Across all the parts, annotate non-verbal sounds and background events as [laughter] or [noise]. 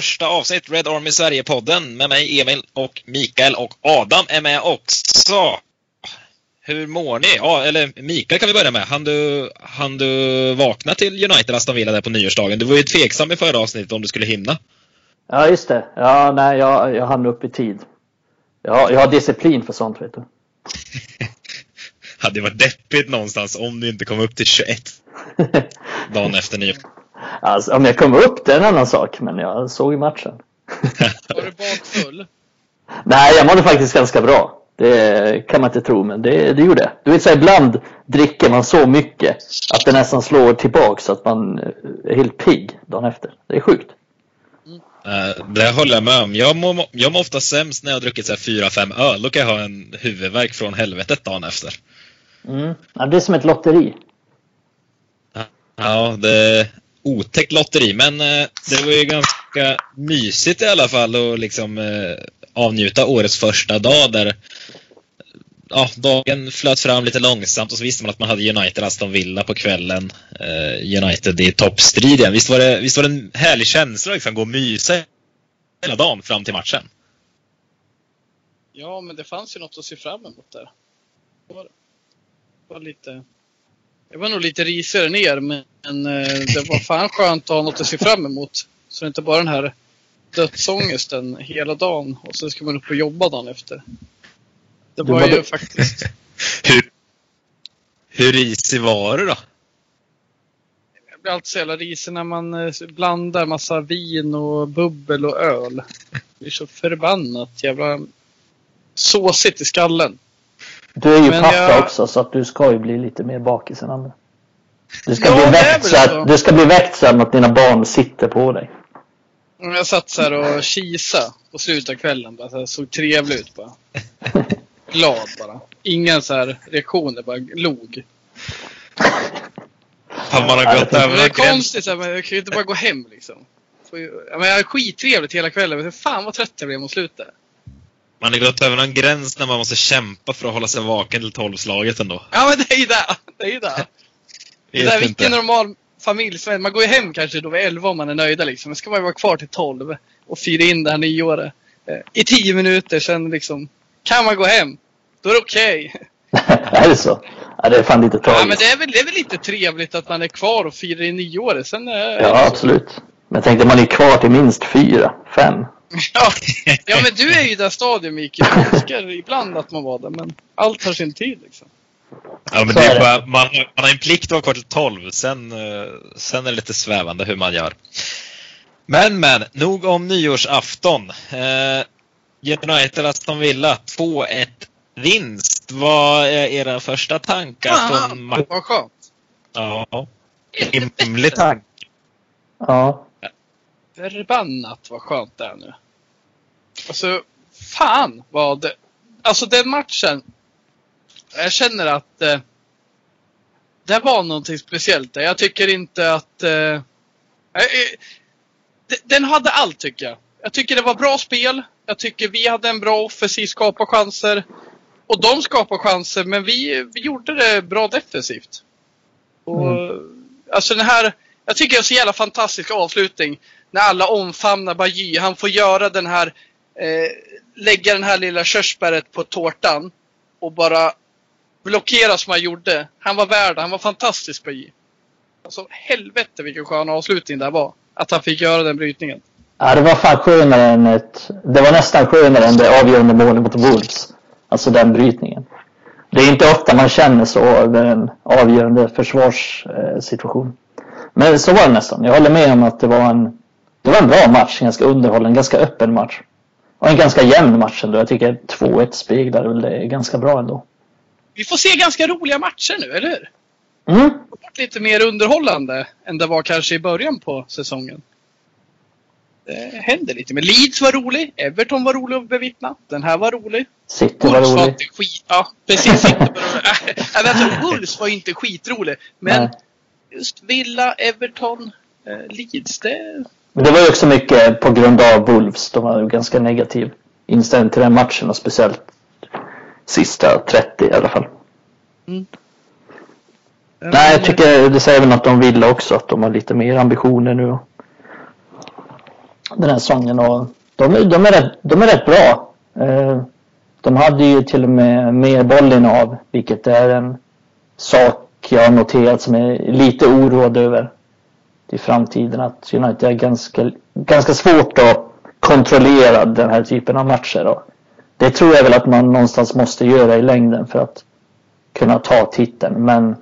första avsnitt, Red Army Sverige-podden, med mig Emil och Mikael och Adam är med också. Hur mår ni? Ja, eller Mikael kan vi börja med. Han du, han du vakna till United Aston Villa där på nyårsdagen? Du var ju tveksam i förra avsnittet om du skulle hinna. Ja, just det. Ja, nej, jag, jag hann upp i tid. Jag, jag har disciplin för sånt, vet du. [laughs] hade varit deppigt någonstans om du inte kom upp till 21 [laughs] dagen efter nyår. Alltså, om jag kom upp det är en annan sak, men jag såg ju matchen. Var du bakfull? Nej, jag mådde faktiskt ganska bra. Det kan man inte tro, men det, det gjorde jag. Du vet, så ibland dricker man så mycket att det nästan slår tillbaka så att man är helt pigg dagen efter. Det är sjukt. Uh, det håller jag med om. Jag mår, jag mår ofta sämst när jag har druckit 4-5 öl. Då kan jag ha en huvudvärk från helvetet dagen efter. Mm. Ja, det är som ett lotteri. Ja, det otäckt lotteri. Men eh, det var ju ganska mysigt i alla fall att liksom eh, avnjuta årets första dag där ja, dagen flöt fram lite långsamt och så visste man att man hade United Aston Villa på kvällen. Eh, United i toppstriden. Visst var, det, visst var det en härlig känsla liksom, gå och mysa hela dagen fram till matchen? Ja, men det fanns ju något att se fram emot där. Det var, det var lite... Jag var nog lite risigare ner, men eh, det var fan skönt att ha något att se fram emot. Så det inte bara den här dödsångesten hela dagen och så ska man upp och jobba dagen efter. Det var ju faktiskt... [laughs] hur, hur risig var du då? Jag blir alltid så jävla risig när man eh, blandar massa vin och bubbel och öl. Det blir så förbannat jävla såsigt i skallen. Du är ju Men pappa jag... också så att du ska ju bli lite mer bakis än andra. Du ska, ja, bli väckt så att, du ska bli väckt så att dina barn sitter på dig. Jag satt så här och kisa på slutet av kvällen. Bara, så här, såg trevlig ut bara. [laughs] glad bara. Ingen så här reaktioner, bara log. Har man har gått över Det är konstigt, så här, men jag kan ju inte bara gå hem liksom. Jag hade skittrevligt hela kvällen, men fan vad trött jag blev mot slutet. Man har gått över någon gräns när man måste kämpa för att hålla sig vaken till tolvslaget ändå. Ja men det är ju det! Det är ju det! [laughs] Det är vilken normal familj, man går ju hem kanske då vid elva om man är nöjda liksom. Men ska man vara kvar till tolv och fira in det här nyåret. Eh, I tio minuter, sen liksom kan man gå hem. Då är det okej. Okay. [laughs] är det så? Ja, det är fan lite tragiskt. Ja, men det är, väl, det är väl lite trevligt att man är kvar och firar i nyåret. Sen är ja, absolut. Men jag tänkte man är kvar till minst fyra, fem. [laughs] ja, ja, men du är ju i det stadiet Mikael. Jag önskar ibland att man var där, men allt har sin tid liksom. Ja, men det är bara, man, man har en plikt att vara kvar till tolv. Sen, eh, sen är det lite svävande hur man gör. Men, men, nog om nyårsafton. Eh, United Aston Villa 2-1 vinst. Vad är era första tankar från matchen? Vad skönt. Ja. Rimlig tanke. Ja. Förbannat vad skönt det är nu. Alltså, fan vad... Alltså den matchen. Jag känner att eh, det var någonting speciellt där. Jag tycker inte att... Eh, eh, den hade allt tycker jag. Jag tycker det var bra spel. Jag tycker vi hade en bra offensiv, skapa chanser. Och de skapar chanser, men vi, vi gjorde det bra defensivt. Och, mm. Alltså den här, jag tycker det är så jävla fantastisk avslutning. När alla omfamnar Bajy. Han får göra den här, eh, lägga den här lilla körsbäret på tårtan. Och bara blockera som han gjorde. Han var värd Han var fantastisk Bajy. Alltså helvete vilken skön avslutning det var. Att han fick göra den brytningen. Ja, det var fan skönare än ett... Det var nästan skönare än det avgörande målet mot Wolves. Alltså den brytningen. Det är inte ofta man känner så över en avgörande försvarssituation. Men så var det nästan. Jag håller med om att det var en, det var en bra match. Ganska underhållen, ganska öppen match. Och en ganska jämn match ändå. Jag tycker 2-1 speglar väl det ganska bra ändå. Vi får se ganska roliga matcher nu, eller hur? Mm. Lite mer underhållande än det var kanske i början på säsongen det händer lite. Men Leeds var rolig. Everton var rolig att bevittna. Den här var rolig. City var rolig. Var inte skit, ja, precis. City var rolig. [laughs] äh, alltså, Wolves var inte skitrolig. Men Nej. just Villa, Everton, eh, Leeds, det... Men det var ju också mycket på grund av Wolves. De var ju ganska negativ inställda till den matchen och speciellt sista 30 i alla fall. Mm. Nej, jag tycker det säger väl något om Villa också, att de har lite mer ambitioner nu. den här säsongen och de, de, är rätt, de är rätt bra. Eh, de hade ju till och med mer bollinnehav, vilket är en sak jag har noterat som är lite oroad över i framtiden. Att United är ganska, ganska svårt att kontrollera den här typen av matcher. Och det tror jag väl att man någonstans måste göra i längden för att kunna ta titeln. Men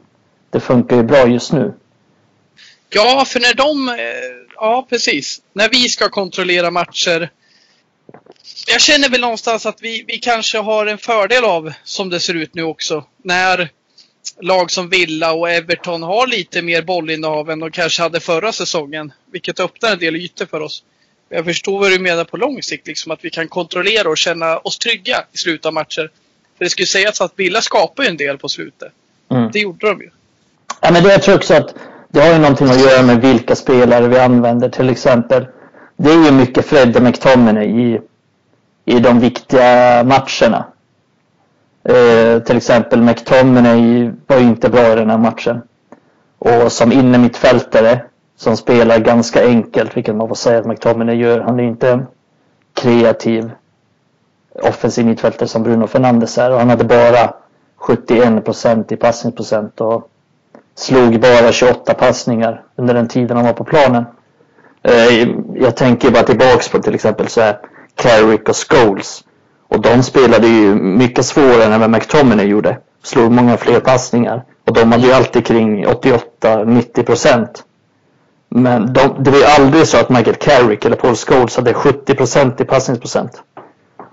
det funkar ju bra just nu. Ja, för när de... Eh, ja, precis. När vi ska kontrollera matcher. Jag känner väl någonstans att vi, vi kanske har en fördel av, som det ser ut nu också, när lag som Villa och Everton har lite mer bollinnehav än de kanske hade förra säsongen. Vilket öppnar en del ytor för oss. Jag förstår vad du menar på lång sikt, liksom att vi kan kontrollera och känna oss trygga i slutet av matcher. För det skulle sägas att Villa skapar ju en del på slutet. Mm. Det gjorde de ju. Ja, men det, jag tror också att det har ju någonting att göra med vilka spelare vi använder. Till exempel, det är ju mycket Fred och McTominay i, i de viktiga matcherna. Eh, till exempel McTominay var ju inte bra i den här matchen. Och som innermittfältare som spelar ganska enkelt, vilket man får säga att McTominay gör. Han är inte en kreativ offensiv mittfältare som Bruno Fernandes är och han hade bara 71 procent i passningsprocent och slog bara 28 passningar under den tiden han var på planen. Eh, jag tänker bara tillbaks på till exempel så här Carrick och Scholes. Och de spelade ju mycket svårare än vad McTominay gjorde. Slog många fler passningar. Och de hade ju alltid kring 88-90 procent. Men de, det var ju aldrig så att Michael Carrick eller Paul Scholes hade 70 procent i passningsprocent.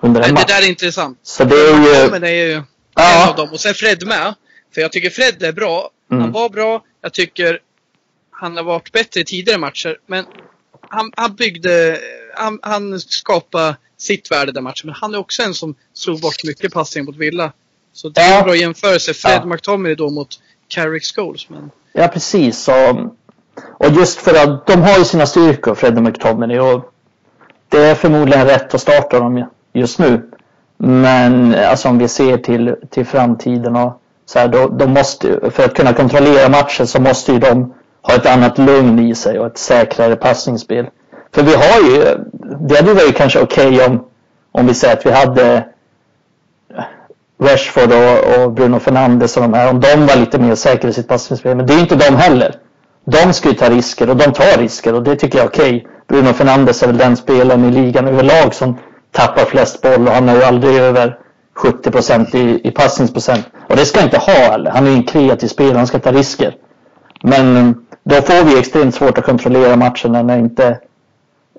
Under en match. Det där är intressant. Så det är ju... Men det är ju ja. en av dem. Och sen Fred med. För jag tycker Fred är bra. Mm. Han var bra. Jag tycker han har varit bättre i tidigare matcher. Men han, han byggde, han, han skapade sitt värde den matchen. Men han är också en som slog bort mycket passningar mot Villa. Så det är en bra jämförelse. Fred ja. McTominay då mot Carrick Scholes. Men... Ja, precis. Och, och just för att de har ju sina styrkor, Fred och McTominay. Och det är förmodligen rätt att starta dem just nu. Men alltså om vi ser till, till framtiden och så här, då, de måste, för att kunna kontrollera matchen så måste ju de ha ett annat lugn i sig och ett säkrare passningsspel. För vi har ju, det hade varit kanske okej okay om, om vi säger att vi hade Rashford och, och, Bruno Fernandes och de här, om de var lite mer säkra i sitt passningsspel. Men det är inte de heller. De ska ju ta risker och de tar risker och det tycker jag är okej. Okay. Bruno Fernandes är väl den spelaren i ligan överlag som tappar flest boll och han är ju aldrig över 70 procent i, i passningsprocent. Och det ska han inte ha heller. Han är ju en kreativ spelare, han ska ta risker. Men eh, då får vi extremt svårt att kontrollera matcherna när inte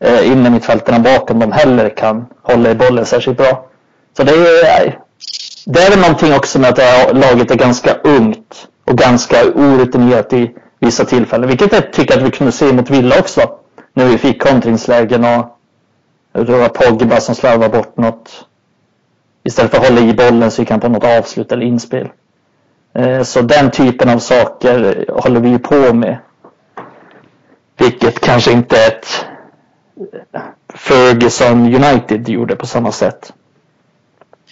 eh, innermittfältarna bakom dem heller kan hålla i bollen särskilt bra. Så det är, det är väl någonting också med att det här laget är ganska ungt och ganska orutinerat i vissa tillfällen. Vilket jag tycker att vi kunde se mot Villa också. När vi fick kontringslägen och det var Pogba som slarvade bort något. Istället för att hålla i bollen så gick han på något avslut eller inspel. Eh, så den typen av saker håller vi på med. Vilket kanske inte är ett Ferguson United gjorde på samma sätt.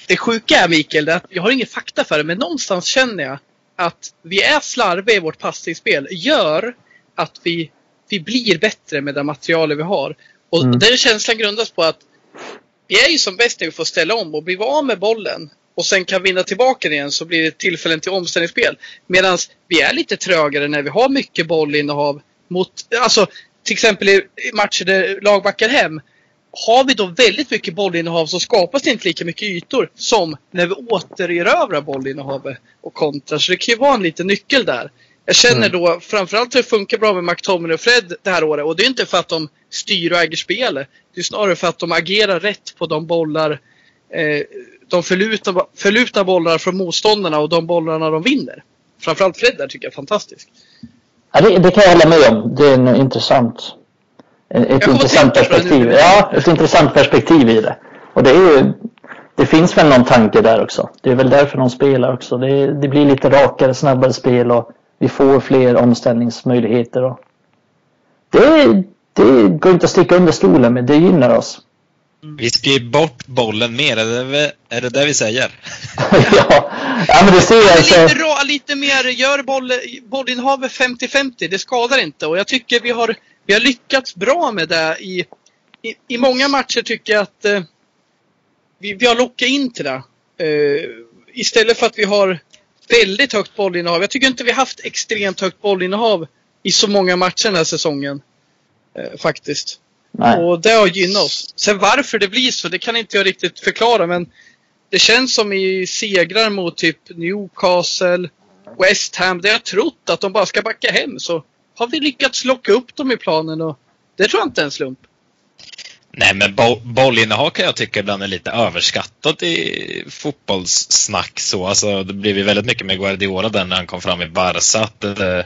Det sjuka är Mikael, att jag har ingen fakta för det, men någonstans känner jag att vi är slarviga i vårt passningsspel gör att vi, vi blir bättre med det materialet vi har. Och mm. den känslan grundas på att vi är ju som bäst när vi får ställa om och blir vi av med bollen och sen kan vinna tillbaka den igen så blir det tillfällen till omställningsspel. Medan vi är lite trögare när vi har mycket bollinnehav mot, alltså till exempel i matcher där lag backar hem. Har vi då väldigt mycket bollinnehav så skapas det inte lika mycket ytor som när vi återerövrar bollinnehavet och kontrar. Så det kan ju vara en liten nyckel där. Jag känner mm. då framförallt att det funkar bra med McTominay och Fred det här året. Och det är inte för att de styr och äger spelet. Det är snarare för att de agerar rätt på de bollar eh, de förlutar, förlutar bollar från motståndarna och de bollarna de vinner. Framförallt Fred där tycker jag är fantastisk. Ja, det, det, kan jag hålla med om. Det är en intressant, ett intressant perspektiv. Ja, ett intressant perspektiv i det. Och det, är det finns väl någon tanke där också. Det är väl därför de spelar också. Det, det blir lite rakare, snabbare spel och vi får fler omställningsmöjligheter. Och det, det går inte att sticka under stolen med. Det gynnar oss. Vi styr bort bollen mer, är det, är det det vi säger? [laughs] ja. ja, men det ser jag. Alltså... Lite, rå, lite mer, gör boll, bollinnehavet 50-50, det skadar inte. Och jag tycker vi har, vi har lyckats bra med det i i, i många matcher tycker jag att eh, vi, vi har lockat in till det. Eh, istället för att vi har väldigt högt bollinnehav. Jag tycker inte vi haft extremt högt bollinnehav i så många matcher den här säsongen. Eh, faktiskt. Nej. Och det har gynnat oss. Sen varför det blir så, det kan inte jag riktigt förklara men det känns som i segrar mot typ Newcastle, West Ham, där jag trott att de bara ska backa hem så har vi lyckats locka upp dem i planen och det tror jag inte är en slump. Nej, men bo bollinnehav kan jag tycka ibland är lite överskattat i fotbollssnack. Så. Alltså, det blev ju väldigt mycket med Guardiola där när han kom fram i Barca. Att, eh,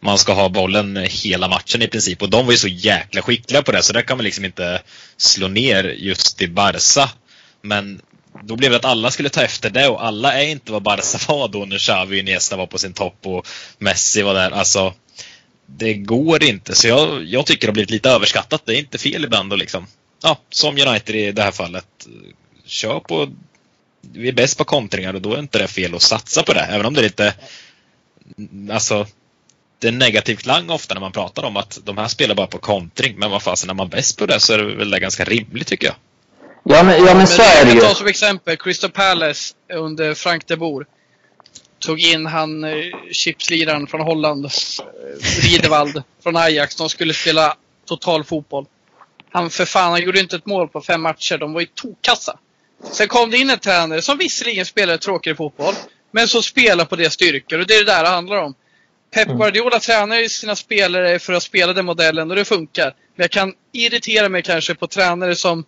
man ska ha bollen hela matchen i princip. Och de var ju så jäkla skickliga på det så där kan man liksom inte slå ner just i Barca. Men då blev det att alla skulle ta efter det och alla är inte vad Barca [laughs] var då när Xavi och Iniesta var på sin topp och Messi var där. Alltså, det går inte. Så jag, jag tycker det har blivit lite överskattat. Det är inte fel ibland att liksom, ja, som United i det här fallet, kör på vi är bäst på kontringar och då är inte det fel att satsa på det. Även om det är lite, alltså, det är negativ klang ofta när man pratar om att de här spelar bara på kontring. Men vad fasen, är man bäst på det så är det väl det ganska rimligt tycker jag. Ja men, ja, men så är det Jag ju. kan ta som exempel Crystal Palace under Frank de Boer. Tog in han eh, chipsliraren från Holland, eh, Riedewald [laughs] från Ajax. De skulle spela total fotboll. Han för fan, han gjorde inte ett mål på fem matcher. De var ju tokkassa. Sen kom det in en tränare som visserligen spelade tråkigare fotboll, men som spelar på deras styrkor. Och det är det där det handlar om. Pep Guardiola tränar ju sina spelare för att spela den modellen och det funkar. Men jag kan irritera mig kanske på tränare som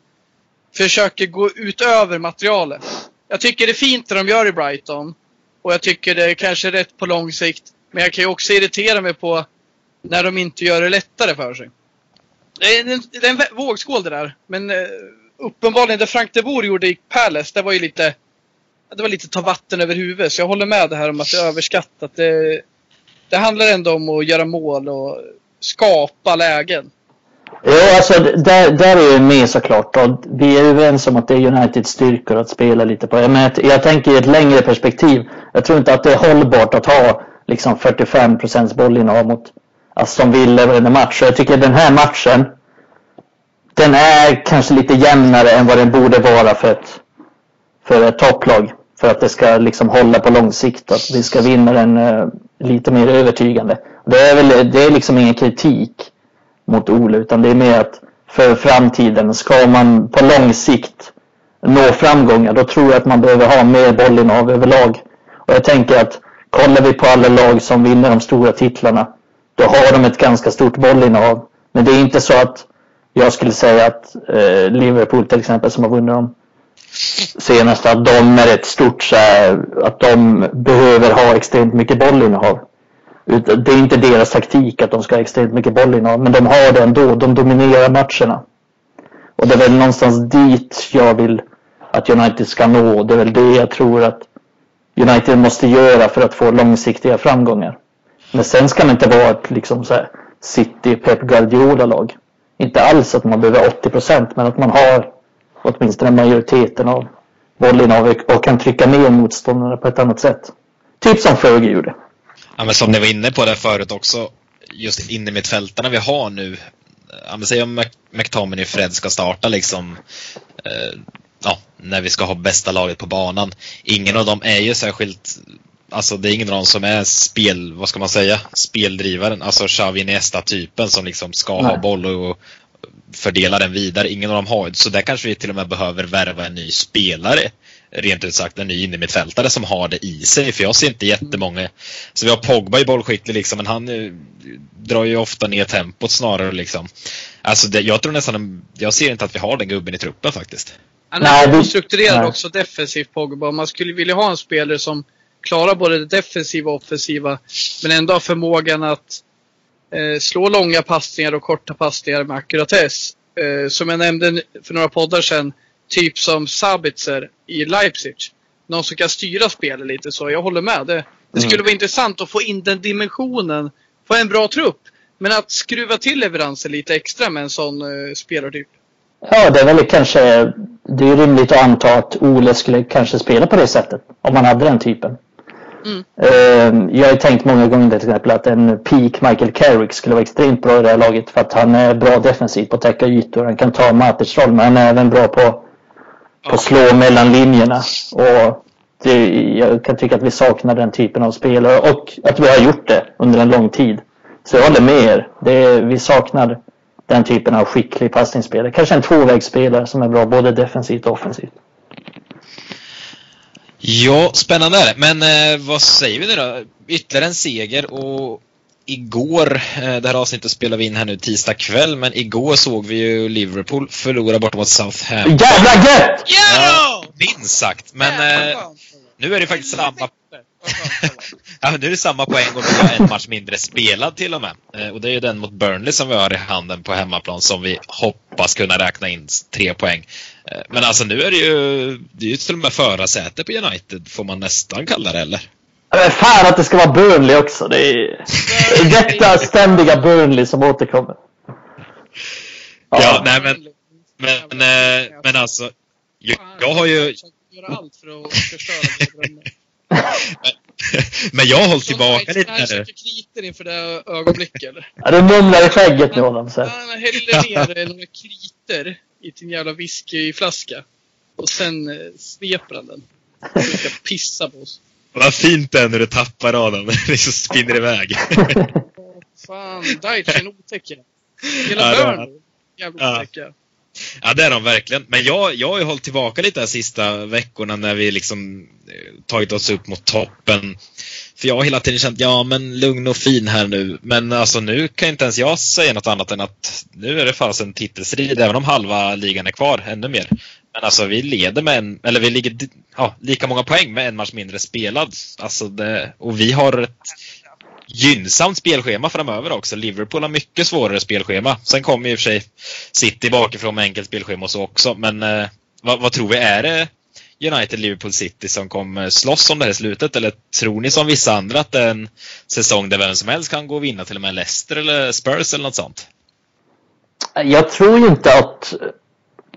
försöker gå utöver materialet. Jag tycker det är fint det de gör i Brighton. Och jag tycker det är kanske rätt på lång sikt. Men jag kan ju också irritera mig på när de inte gör det lättare för sig. Det är en, det är en vågskål det där. Men eh, uppenbarligen det Frank de Boer gjorde i Palace, det var ju lite det var lite ta vatten över huvudet. Så jag håller med det här om att det är överskattat. Det, det handlar ändå om att göra mål och skapa lägen. Jo, alltså där, där är jag med såklart. Och vi är överens om att det är Uniteds styrkor att spela lite på. Men jag, jag tänker i ett längre perspektiv. Jag tror inte att det är hållbart att ha liksom 45 procents bollinnehav mot Aston Villa varenda match. Så jag tycker den här matchen den är kanske lite jämnare än vad den borde vara för ett, för ett topplag. För att det ska liksom hålla på lång sikt. Att vi ska vinna den eh, lite mer övertygande. Det är, väl, det är liksom ingen kritik mot Ole utan det är mer att för framtiden ska man på lång sikt nå framgångar då tror jag att man behöver ha mer bollinnehav överlag. Och jag tänker att kollar vi på alla lag som vinner de stora titlarna då har de ett ganska stort bollinnehav. Men det är inte så att jag skulle säga att eh, Liverpool till exempel som har vunnit dem senast att de är ett stort så här, att de behöver ha extremt mycket bollinnehav. Det är inte deras taktik att de ska ha extremt mycket bollinnehav, men de har det ändå. De dominerar matcherna. Och det är väl någonstans dit jag vill att United ska nå. Det är väl det jag tror att United måste göra för att få långsiktiga framgångar. Men sen ska man inte vara ett liksom så här City Pep Guardiola-lag. Inte alls att man behöver 80 procent, men att man har åtminstone majoriteten av bollinnehav och kan trycka ner motståndarna på ett annat sätt. Typ som Fergie gjorde. Ja, men som ni var inne på där förut också, just inne mittfältarna vi har nu. Ja, men säg om Mc- McTominay och Fred ska starta liksom. Eh, ja, när vi ska ha bästa laget på banan. Ingen av dem är ju särskilt Alltså det är ingen av dem som är spel, vad ska man säga, speldrivaren. Alltså Xavi Iniesta-typen som liksom ska ha Nej. boll och fördela den vidare. Ingen av dem har Så där kanske vi till och med behöver värva en ny spelare. Rent ut sagt en ny innermittfältare som har det i sig. För jag ser inte jättemånga. Så vi har Pogba i bollskicklig liksom, men han eh, drar ju ofta ner tempot snarare liksom. Alltså det, jag tror nästan, jag ser inte att vi har den gubben i truppen faktiskt. Han Nej, är strukturerad också defensivt Pogba. Man skulle vilja ha en spelare som klarar både det defensiva och offensiva. Men ändå har förmågan att eh, slå långa passningar och korta passningar med ackuratess. Eh, som jag nämnde för några poddar sedan. Typ som Sabitzer i Leipzig. Någon som kan styra spelet lite så. Jag håller med. Det, det skulle Mm. vara intressant att få in den dimensionen på en bra trupp. Men att skruva till leveranser lite extra med en sån eh, spelartyp. Ja, det är väl kanske, det är rimligt att anta att Ole skulle kanske spela på det sättet. Om man hade den typen. Mm. Jag har tänkt många gånger till exempel att en peak Michael Carrick skulle vara extremt bra i det här laget för att han är bra defensivt på att täcka ytor. Han kan ta Matic roll men han är även bra på, på att slå mellan linjerna. Och det, jag kan tycka att vi saknar den typen av spelare och att vi har gjort det under en lång tid. Så jag håller med er. Det, vi saknar den typen av skicklig passningsspelare. Kanske en tvåvägsspelare som är bra både defensivt och offensivt. Ja, spännande är det. Men eh, vad säger vi nu då? Ytterligare en seger och igår, eh, det här avsnittet spelar vi in här nu tisdag kväll, men igår såg vi ju Liverpool förlora bort mot Southampton. Jävla gött! Ja! Minst sagt. Men eh, nu är det faktiskt samma [laughs] ja, nu är det samma poäng och vi har en match mindre spelad till och med. Eh, och det är ju den mot Burnley som vi har i handen på hemmaplan som vi hoppas kunna räkna in tre poäng. Eh, men alltså nu är det ju, det är ju till och med förarsäte på United får man nästan kalla det eller? Men fan att det ska vara Burnley också. Det är detta ständiga Burnley som återkommer. Ja, ja nej men, men, men, eh, men alltså. Jag, jag har ju... Göra allt för att förstöra Men jag har hållit tillbaka lite nu. Käkar kriter inför det ögonblicket? Ja, du mumlar i skägget nu honom. Så. Han häller ner några kriter i sin jävla whiskyflaska. Och sen eh, sveper han den. Och ska pissa på oss. Vad fint det är när du tappar raden. [laughs] Det liksom spinner iväg. Fan, Deitch är en otäck. Hela ja, Burnley. Jävla otäcka. Ja, det är de verkligen. Men jag, jag har ju hållit tillbaka lite de sista veckorna när vi liksom eh, tagit oss upp mot toppen. För jag har hela tiden känt, ja men lugn och fin här nu. Men alltså nu kan inte ens jag säga något annat än att nu är det fasen titelstrid, även om halva ligan är kvar, ännu mer. Men alltså vi leder med en, eller vi ligger ja, lika många poäng med en match mindre spelad. Alltså det, och vi har ett gynnsamt spelschema framöver också. Liverpool har mycket svårare spelschema. Sen kommer ju i och för sig City bakifrån med enkelt spelschema och så också. Men eh, vad, vad, tror vi? Är det United, Liverpool, City som kommer eh, slåss om det här slutet? Eller tror ni som vissa andra att det är en säsong där vem som helst kan gå och vinna till och med Leicester eller Spurs eller något sånt? Jag tror inte att...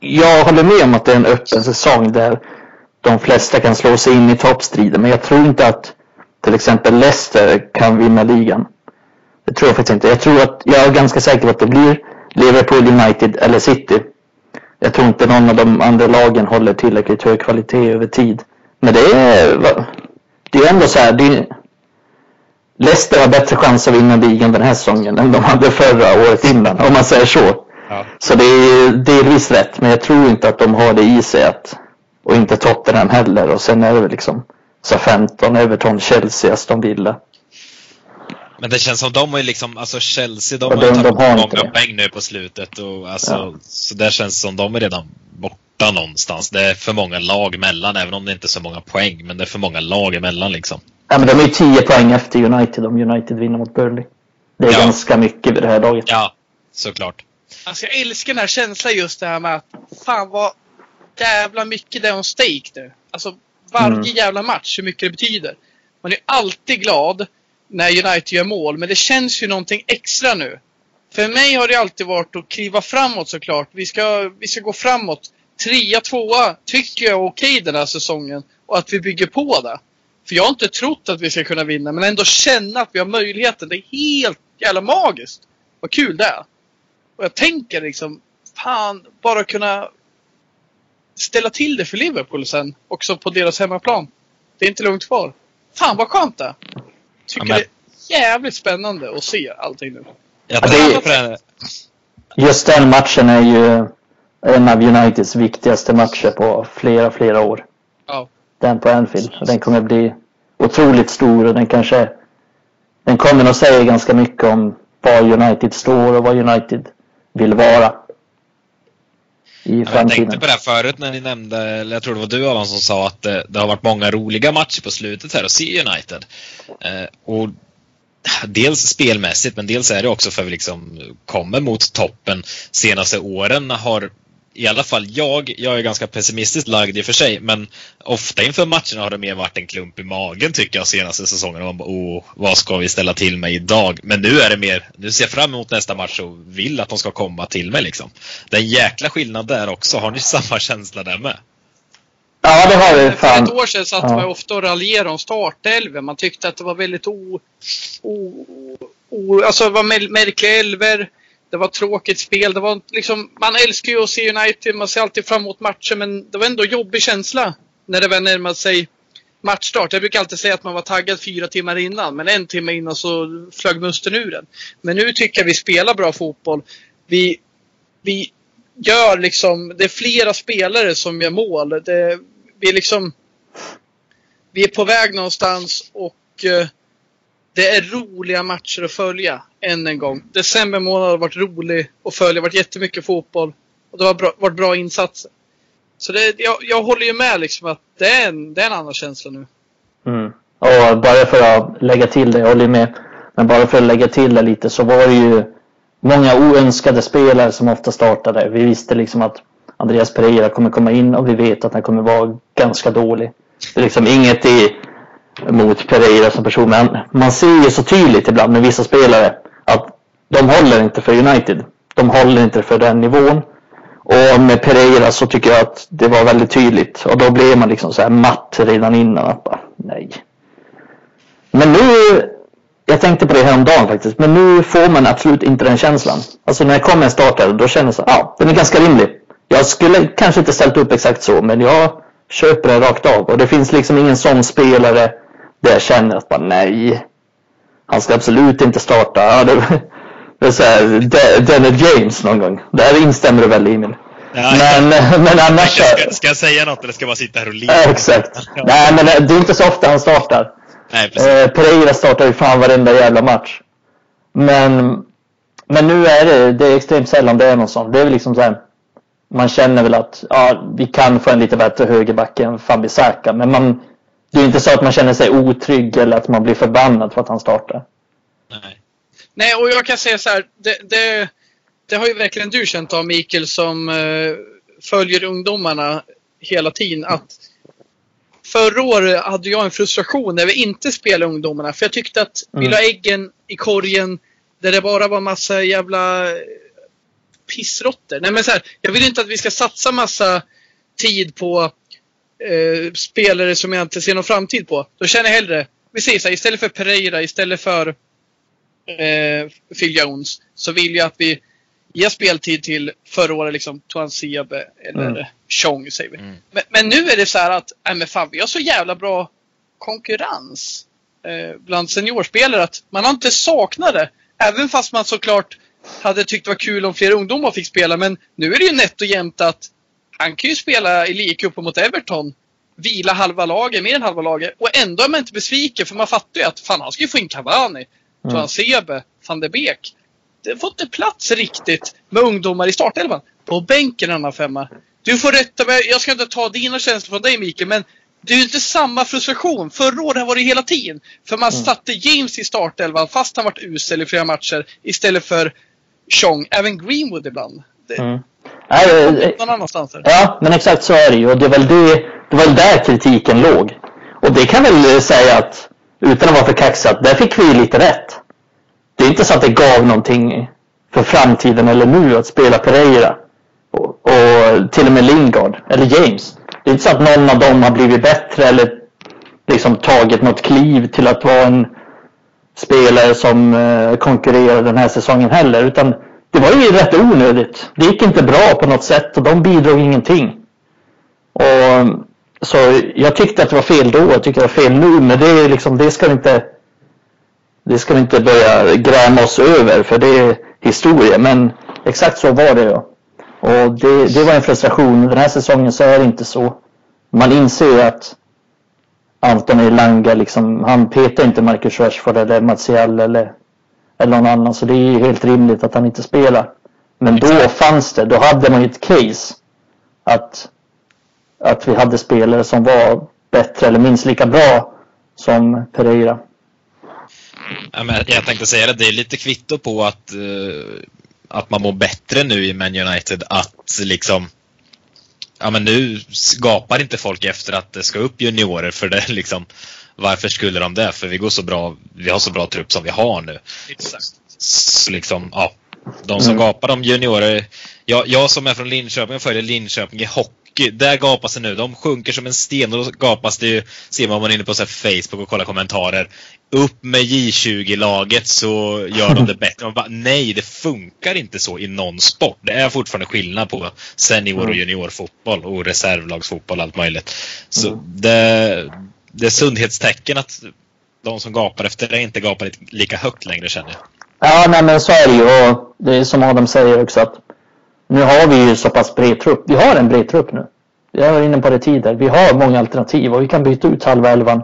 Jag håller med om att det är en öppen säsong där de flesta kan slå sig in i toppstriden. Men jag tror inte att till exempel Leicester kan vinna ligan. Det tror jag faktiskt inte. Jag tror att, jag är ganska säker på att det blir Liverpool, United eller City. Jag tror inte någon av de andra lagen håller tillräckligt hög kvalitet över tid. Men det är, det är ändå så här. Det, Leicester har bättre chans att vinna ligan den här säsongen än de hade förra året innan, om man säger så. Ja. Så det är delvis rätt, men jag tror inte att de har det i sig att, och inte Tottenham heller. Och sen är det väl liksom så 15, Everton, Chelsea, Aston Villa. Men det känns som de har ju liksom, alltså Chelsea, de, de har tagit många poäng nu på slutet och alltså, ja. så där känns det som de är redan borta någonstans. Det är för många lag mellan, även om det inte är så många poäng, men det är för många lag emellan liksom. Ja, men de är ju 10 poäng efter United om United vinner mot Burnley. Det är ja. ganska mycket vid det här laget. Ja, såklart. Alltså jag älskar den här känslan just det här med att fan vad jävla mycket det är on stake nu. Alltså varje mm. jävla match hur mycket det betyder. Man är alltid glad när United gör mål, men det känns ju någonting extra nu. För mig har det alltid varit att kliva framåt såklart. Vi ska, vi ska gå framåt. Trea, tvåa tycker jag är okej den här säsongen. Och att vi bygger på det. För jag har inte trott att vi ska kunna vinna, men ändå känna att vi har möjligheten. Det är helt jävla magiskt. Vad kul det är. Och jag tänker liksom, fan, bara kunna ställa till det för Liverpool sen. Också på deras hemmaplan. Det är inte långt kvar. Fan vad skönt det Tycker ja, men... det är jävligt spännande att se allting nu. Ja, det Just den matchen är ju en av Uniteds viktigaste matcher på flera, flera år. Ja. Den på Anfield. Den kommer bli otroligt stor och den kanske den kommer nog säga ganska mycket om var United står och vad United vill vara i framtiden. Jag tänkte på det förut när ni nämnde, eller jag tror det var du Allan som sa att det, det har varit många roliga matcher på slutet här att se United. Eh, och Dels spelmässigt men dels är det också för att vi liksom kommer mot toppen. Senaste åren har i alla fall jag, jag är ganska pessimistiskt lagd i och för sig, men ofta inför matcherna har det mer varit en klump i magen tycker jag senaste säsongen. Man bara, oh, vad ska vi ställa till med idag? Men nu är det mer, nu ser jag fram emot nästa match och vill att de ska komma till mig liksom. Det är en jäkla skillnad där också. Har ni [laughs] samma känsla där med? Ja, det har vi För fan. ett år sedan satt Ja. man ofta och raljerade om startelven. Man tyckte att det var väldigt o... o, o alltså det var mär- märkliga elver. Det var tråkigt spel. Det var liksom, man älskar ju att se United. Man ser alltid fram emot matcher. Men det var ändå jobbig känsla när det väl närmade sig matchstart. Jag brukar alltid säga att man var taggad fyra timmar innan. Men en timme innan så flög musten ur den. Men nu tycker jag vi spelar bra fotboll. Vi, vi gör liksom, det är flera spelare som gör mål. Det, vi är liksom, vi är på väg någonstans och eh, det är roliga matcher att följa än en gång. December månad har varit rolig att följa, det har varit jättemycket fotboll och det har bra, varit bra insatser. Så det, jag, jag håller ju med liksom att det är en, det är en annan känsla nu. Mm. Och bara för att lägga till det, jag håller med. Men bara för att lägga till det lite så var det ju många oönskade spelare som ofta startade. Vi visste liksom att Andreas Pereira kommer komma in och vi vet att han kommer vara ganska dålig. Det är liksom inget i, mot Pereira som person, men man ser ju så tydligt ibland med vissa spelare att de håller inte för United. De håller inte för den nivån. Och med Pereira så tycker jag att det var väldigt tydligt. Och då blev man liksom så här matt redan innan. Att bara, nej. Men nu, jag tänkte på det häromdagen faktiskt, men nu får man absolut inte den känslan. Alltså när det kommer en startare, då känner jag så ja, ah, den är ganska rimlig. Jag skulle kanske inte ställt upp exakt så, men jag köper det rakt av. Och det finns liksom ingen sån spelare där jag känner att bara nej, han ska absolut inte starta. Ja, det, det är så här, Dennett James någon gång. Där instämmer du väl Emil? Ja, Men, [laughs] men annars ska, ska, jag säga något eller ska jag bara sitta här och le? Ja, exakt. Nej, men det är inte så ofta han startar. Nej, precis. Eh, Pereira startar ju fan varenda jävla match. Men, men nu är det, det är extremt sällan det är någon sån. Det är väl liksom så här, man känner väl att ja, vi kan få en lite bättre högerback än Fabi Saka. Men man, det är inte så att man känner sig otrygg eller att man blir förbannad för att han startar. Nej. Nej, och jag kan säga så här. Det, det, det har ju verkligen du känt av Mikael som eh, följer ungdomarna hela tiden. Att förra året hade jag en frustration när vi inte spelade ungdomarna. För jag tyckte att vi Mm. la äggen i korgen där det bara var massa jävla pissrotter. Nej men så här, jag vill inte att vi ska satsa massa tid på eh, spelare som jag inte ser någon framtid på. Då känner jag hellre, så här, istället för Pereira, istället för eh, Phil Jones, så vill jag att vi ger speltid till förra året, liksom Tuan Siabe eller Mm. Chong säger vi. Mm. Men, men nu är det så här att, nej men fan, vi har så jävla bra konkurrens eh, bland seniorspelare att man har inte saknat det. Även fast man såklart hade tyckt det var kul om fler ungdomar fick spela. Men nu är det ju nätt och jämnt att han kan ju spela i ligacupen mot Everton. Vila halva laget, mer än halva laget. Och ändå är man inte besviken för man fattar ju att fan han ska ju få in Cavani. Mm. Tuan Sebe, van de Beek. Det får inte plats riktigt med ungdomar i startelvan. På bänken en annan femma. Du får rätta mig, jag ska inte ta dina känslor från dig Mikael, men det är ju inte samma frustration. Förra året var det hela tiden. För man Mm. satte James i startelvan fast han varit usel i flera matcher istället för Chong. Även Greenwood ibland. Det, Mm. Nej, eh, Någon annanstans. Där. Ja, men exakt så är det ju. Och det är väl, det, det var där kritiken låg. Och det kan väl eh, säga att, utan att vara för kaxig, att där fick vi lite rätt. Det är inte så att det gav någonting för framtiden eller nu att spela Pereira. Och, och till och med Lingard, eller James. Det är inte så att någon av dem har blivit bättre eller liksom tagit något kliv till att vara en spelare som eh, konkurrerar den här säsongen heller. Utan det var ju rätt onödigt. Det gick inte bra på något sätt och de bidrog ingenting. Och, så jag tyckte att det var fel då, jag tycker det var fel nu, men det, är liksom, det ska vi inte det ska vi inte börja gräma oss över för det är historia. Men exakt så var det ja. Och det, det var en frustration. Den här säsongen så är det inte så. Man inser ju att Anton Elanga liksom, han petar inte Marcus Rashford eller Martial eller, eller någon annan. Så det är ju helt rimligt att han inte spelar. Men då fanns det, då hade man ju ett case. Att, att vi hade spelare som var bättre eller minst lika bra som Pereira. Ja, men jag tänkte säga det, det är lite kvitto på att, eh, att man mår bättre nu i Man United. Att liksom, ja men nu gapar inte folk efter att det ska upp juniorer för det liksom. Varför skulle de det? För vi går så bra, vi har så bra trupp som vi har nu. Exakt. Så liksom, ja. De som Mm. gapar om juniorer. Jag, jag som är från Linköping och följer Linköping i hockey, hockey, där gapas det nu. De sjunker som en sten och då gapas det ju, ser man om man är inne på så Facebook och kollar kommentarer. Upp med J20-laget så gör de det bättre. Man bara, nej, det funkar inte så i någon sport. Det är fortfarande skillnad på senior och juniorfotboll och reservlagsfotboll och allt möjligt. Så Mm. det, det är sundhetstecken att de som gapar efter det inte gapar lika högt längre känner jag. Ja, nej men så är det ju. Och det är som Adam säger också att nu har vi ju så pass bred trupp. Vi har en bred trupp nu. Jag var inne på det tidigare. Vi har många alternativ och vi kan byta ut halva elvan.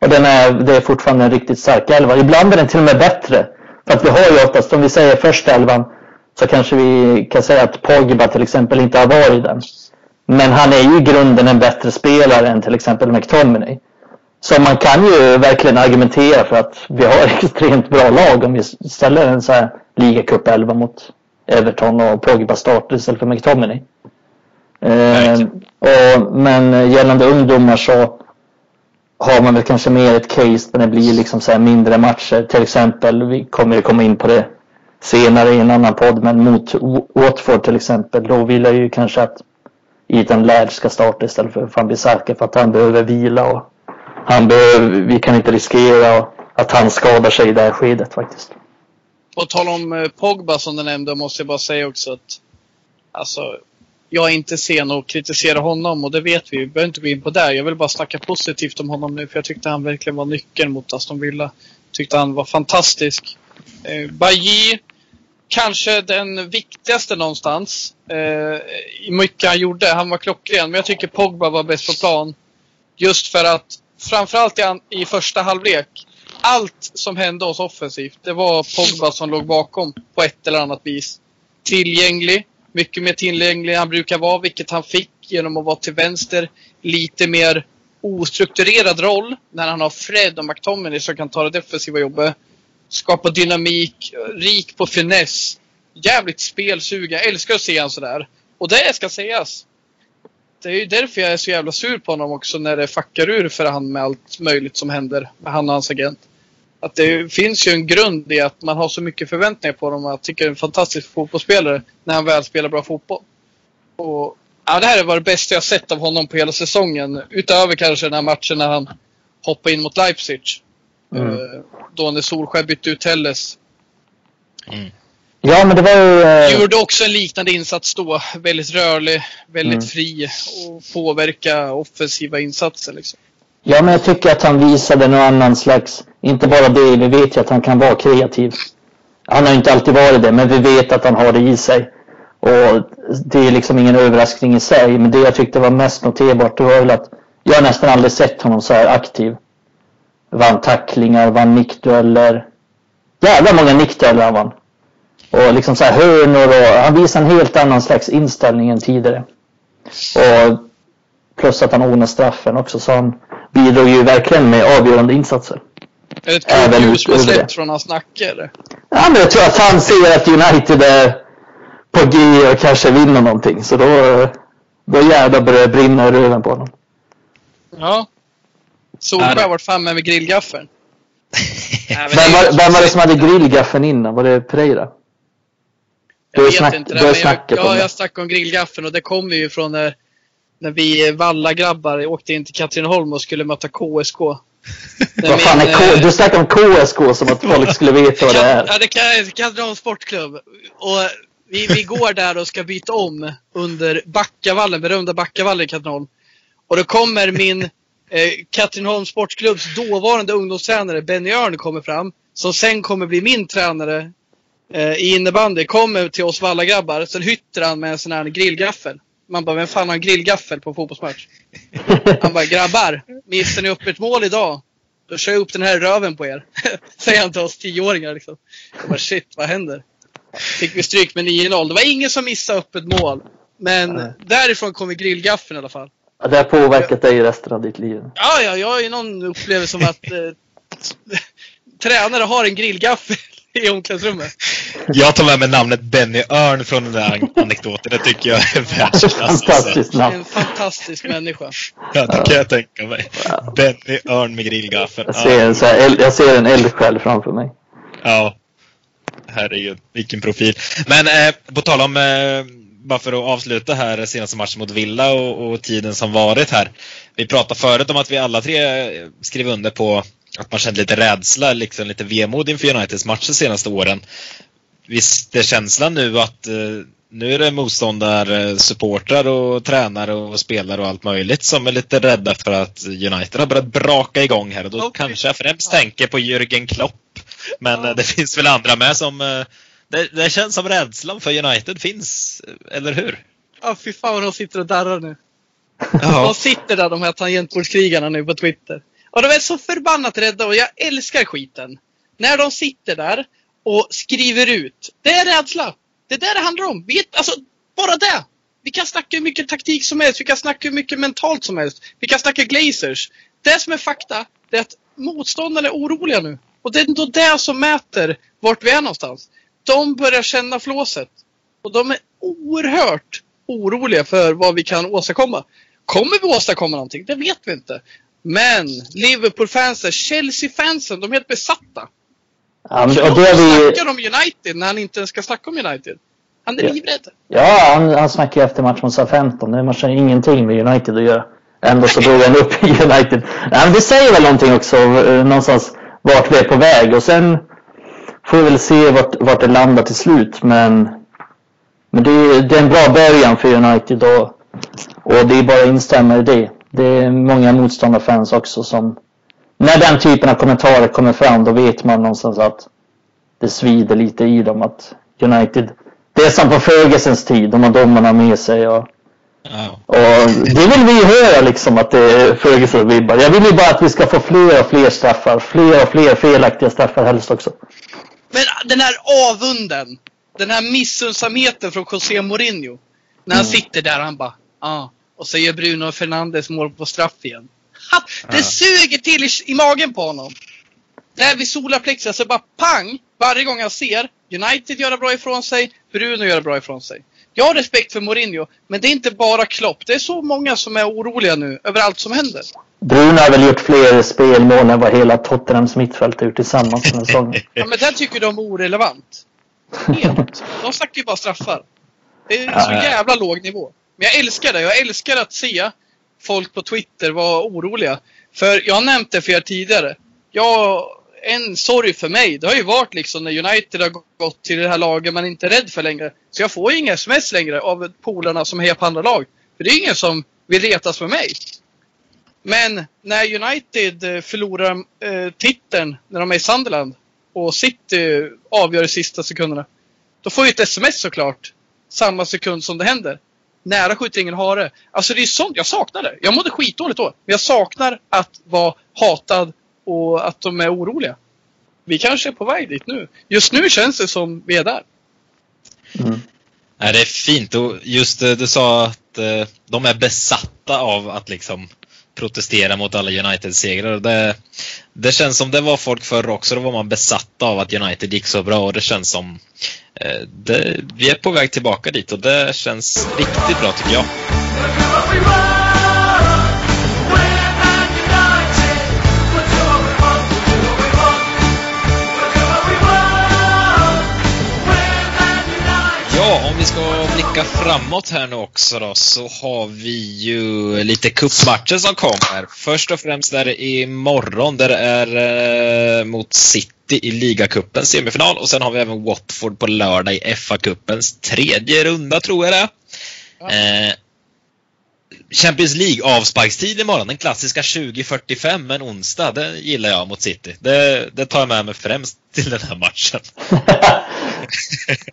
Och den är, det är fortfarande en riktigt stark elva. Ibland är den till och med bättre. För att vi har ju oftast, om vi säger första elvan, så kanske vi kan säga att Pogba till exempel inte har varit den. Men han är ju i grunden en bättre spelare än till exempel McTominay. Så man kan ju verkligen argumentera för att vi har [laughs] extremt bra lag om vi ställer en så här ligacup 11 mot Everton och Pogba startar istället för McTominay. Eh, och, men gällande ungdomar så har man väl kanske mer ett case där det blir liksom så mindre matcher. Till exempel, vi kommer ju komma in på det senare i en annan podd, men mot Watford till exempel, då vill jag ju kanske att Ethan Laird ska starta istället för Van Bissaka för att han behöver vila och han behöver, vi kan inte riskera att han skadar sig i det här skedet faktiskt. På tal om eh, Pogba som du nämnde måste jag bara säga också att alltså, jag är inte sen att kritisera honom och det vet vi. Vi behöver inte gå in på det. Jag vill bara snacka positivt om honom nu för jag tyckte han verkligen var nyckeln mot Aston Villa. Tyckte han var fantastisk. Eh, Bailly, kanske den viktigaste någonstans. Eh, I mycket han gjorde. Han var klockren. Men jag tycker Pogba var bäst på plan. Just för att framförallt i, an- i första halvlek. Allt som hände oss offensivt, det var Pogba som låg bakom på ett eller annat vis. Tillgänglig, mycket mer tillgänglig än han brukar vara, vilket han fick genom att vara till vänster. Lite mer ostrukturerad roll när han har Fred och McTominay som kan ta det defensiva jobbet. Skapa dynamik, rik på finess. Jävligt spelsugen. jag älskar att se han sådär. Och det ska sägas. Det är ju därför jag är så jävla sur på honom också när det fuckar ur för han med allt möjligt som händer med han och hans agent. Att det finns ju en grund i att man har så mycket förväntningar på honom och jag tycker det är en fantastisk fotbollsspelare när han väl spelar bra fotboll. Och, ja, det här var det bästa jag sett av honom på hela säsongen. Utöver kanske den här matchen när han hoppade in mot Leipzig. Mm. Eh, Då när Solskjaer bytte ut Telles. Mm. Ja, men det var ju... eh, Gjorde också en liknande insats då. Väldigt rörlig, väldigt Mm. fri och påverka offensiva insatser. Liksom. Ja, men jag tycker att han visade någon annan slags, inte bara det, vi vet ju att han kan vara kreativ. Han har inte alltid varit det, men vi vet att han har det i sig. Och det är liksom ingen överraskning i sig, men det jag tyckte var mest noterbart det var väl att jag nästan aldrig sett honom så här aktiv. Vann tacklingar, vann nickdueller. Jävla många nickdueller han vann. Och liksom så här hörnor och han visar en helt annan slags inställning än tidigare. Och plus att han ordnade straffen också så han bidrog ju verkligen med avgörande insatser. Är det ett det. från hans nacke eller? Ja, men jag tror att han ser att United är på G och kanske vinner någonting. Så då, då jävlar börjar det brinna i röven på honom. Ja. Ja, har varit framme med grillgaffeln. Nej, [laughs] Vem var, vem var det som hade grillgaffeln innan? Var det Pereira? Du Jag vet snack- inte du det, har men jag, ja, det. jag snackade om grillgaffeln och det kommer ju från när, när vi Valla-grabbar åkte in till Katrineholm och skulle möta KSK. [laughs] Vad fan är K- eh, du snackar om KSK som att folk skulle veta vad det är. Ja, det kan Katrineholms sportklubb. Och vi, vi går där och ska byta om under Backavallen, berömda Backavallen i Katrineholm. Och då kommer min eh, Katrineholms sportklubbs dåvarande ungdomstränare Benny Örn kommer fram. Som sen kommer bli min tränare eh, i innebandy. Kommer till oss Valla-grabbar. Sen hytter han med en sån här grillgaffel. Man bara, vem fan har en grillgaffel på en fotbollsmatch? Han bara, grabbar, missar ni upp ett mål idag? Då kör jag upp den här röven på er. [laughs] Säger han till oss tioåringar liksom. Jag bara, shit, vad händer? Fick vi stryk med 9-0. Det var ingen som missade upp ett mål. Men Nej. därifrån kommer grillgaffeln i alla fall. Ja, Det har påverkat dig resten av ditt liv. Ja, ja, jag har ju någon upplevelse som att eh, [laughs] tränare har en grillgaffel [laughs] i omklädningsrummet. Jag tar med mig namnet Benny Örn från den där an- anekdoten. Det tycker jag är världsklass. [laughs] Alltså. Fantastiskt namn. En fantastisk människa. Ja, det kan jag tänka mig. Benny Örn med grillgaffel. Jag ser, en, så här, eld- jag ser en eldsjäl framför mig. Ja. Herregud, vilken profil. Men eh, på tal om eh, bara för att avsluta här senaste matchen mot Villa och, och, tiden som varit här. Vi pratade förut om att vi alla tre skrev under på att man kände lite rädsla, liksom lite vemod inför Uniteds matcher de senaste åren. Visst är känslan nu att uh, nu är det motståndarsupportrar och tränare och spelare och allt möjligt som är lite rädda för att United har börjat braka igång här och då okay. kanske jag främst ja. tänker på Jürgen Klopp. Men ja. det finns väl andra med som det, det, känns som rädslan för United finns, eller hur? Ja, fy fan vad de sitter och darrar nu. Ja. De sitter där de här tangentbordskrigarna nu på Twitter. Och de är så förbannat rädda och jag älskar skiten. När de sitter där och skriver ut. Det är rädsla. Det är det det handlar om. Vi, alltså, bara det. Vi kan snacka hur mycket taktik som helst. Vi kan snacka hur mycket mentalt som helst. Vi kan snacka glazers. Det som är fakta, det är att motståndarna är oroliga nu. Och det är ändå det som mäter vart vi är någonstans. De börjar känna flåset. Och de är oerhört oroliga för vad vi kan åstadkomma. Kommer vi åstadkomma någonting? Det vet vi inte. Men Liverpool-fansen, Chelsea-fansen, de är helt besatta. Ja, men, och det är vi... snackar om United när han inte ens ska snacka om United. Han är ja. livrädd. Ja, han, han snackar ju efter matchen mot SA-15. Det matchen ingenting med United att göra. Ändå så drog han upp United. Nej, men det säger väl någonting också, eh, någonstans vart vi är på väg. Och sen får vi väl se vart, vart det landar till slut. Men, men det, är, det är en bra början för United och, och det är bara att instämma i det. Det är många motståndarfans också som när den typen av kommentarer kommer fram då vet man någonstans att det svider lite i dem att United det är som på Fergusons tid, de har domarna med sig och, oh. och det vill vi höra liksom att det är Ferguson-vibbar. Jag vill ju bara att vi ska få fler och fler straffar, fler och fler felaktiga straffar helst också. Men den här avunden, den här missundsamheten från José Mourinho. När han mm. sitter där och han bara, ja. Ah. Och så gör Bruno Fernandes mål på straff igen. Ha, det ja. suger till i, i, magen på honom. Där vid solarplexet så bara pang! Varje gång jag ser United göra bra ifrån sig, Bruno göra bra ifrån sig. Jag har respekt för Mourinho, men det är inte bara Klopp. Det är så många som är oroliga nu över allt som händer. Bruno har väl gjort fler spelmål än vad hela Tottenhams mittfält har gjort tillsammans den [laughs] säsongen. ja, men den tycker de är orelevant. Helt. De snackar ju bara straffar. Det är så jävla låg nivå. Men jag älskar det. Jag älskar att se folk på Twitter vara oroliga. För jag har nämnt det för er tidigare. Jag, en sorg för mig, det har ju varit liksom när United har gått till det här laget man inte är rädd för längre. Så jag får ju inga sms längre av polarna som hejar på andra lag. För det är ingen som vill retas med mig. Men när United eh, förlorar eh, titeln när de är i Sunderland och City eh, avgör i sista sekunderna. Då får jag ett sms såklart. Samma sekund som det händer. Nära skjuter ingen hare. Alltså det är sånt jag saknar det. Jag mådde skitdåligt då. Men jag saknar att vara hatad och att de är oroliga. Vi kanske är på väg dit nu. Just nu känns det som vi är där. Mm. Nej, det är fint och just det du sa att eh, de är besatta av att liksom protestera mot alla United-segrar. Det, det känns som det var folk förr också. Då var man besatta av att United gick så bra och det känns som eh, Eh, det, vi är på väg tillbaka dit och det känns riktigt bra tycker jag. Ja, om vi ska blicka framåt här nu också då så har vi ju lite kuppmatcher som kommer. Först och främst är det imorgon där det är eh, mot City i ligacupens semifinal och sen har vi även Watford på lördag i FA-cupens tredje runda tror jag det är. Eh, Champions League-avsparkstid imorgon, den klassiska 20.45 men onsdag, det gillar jag mot City. Det, det tar jag med mig främst till den här matchen.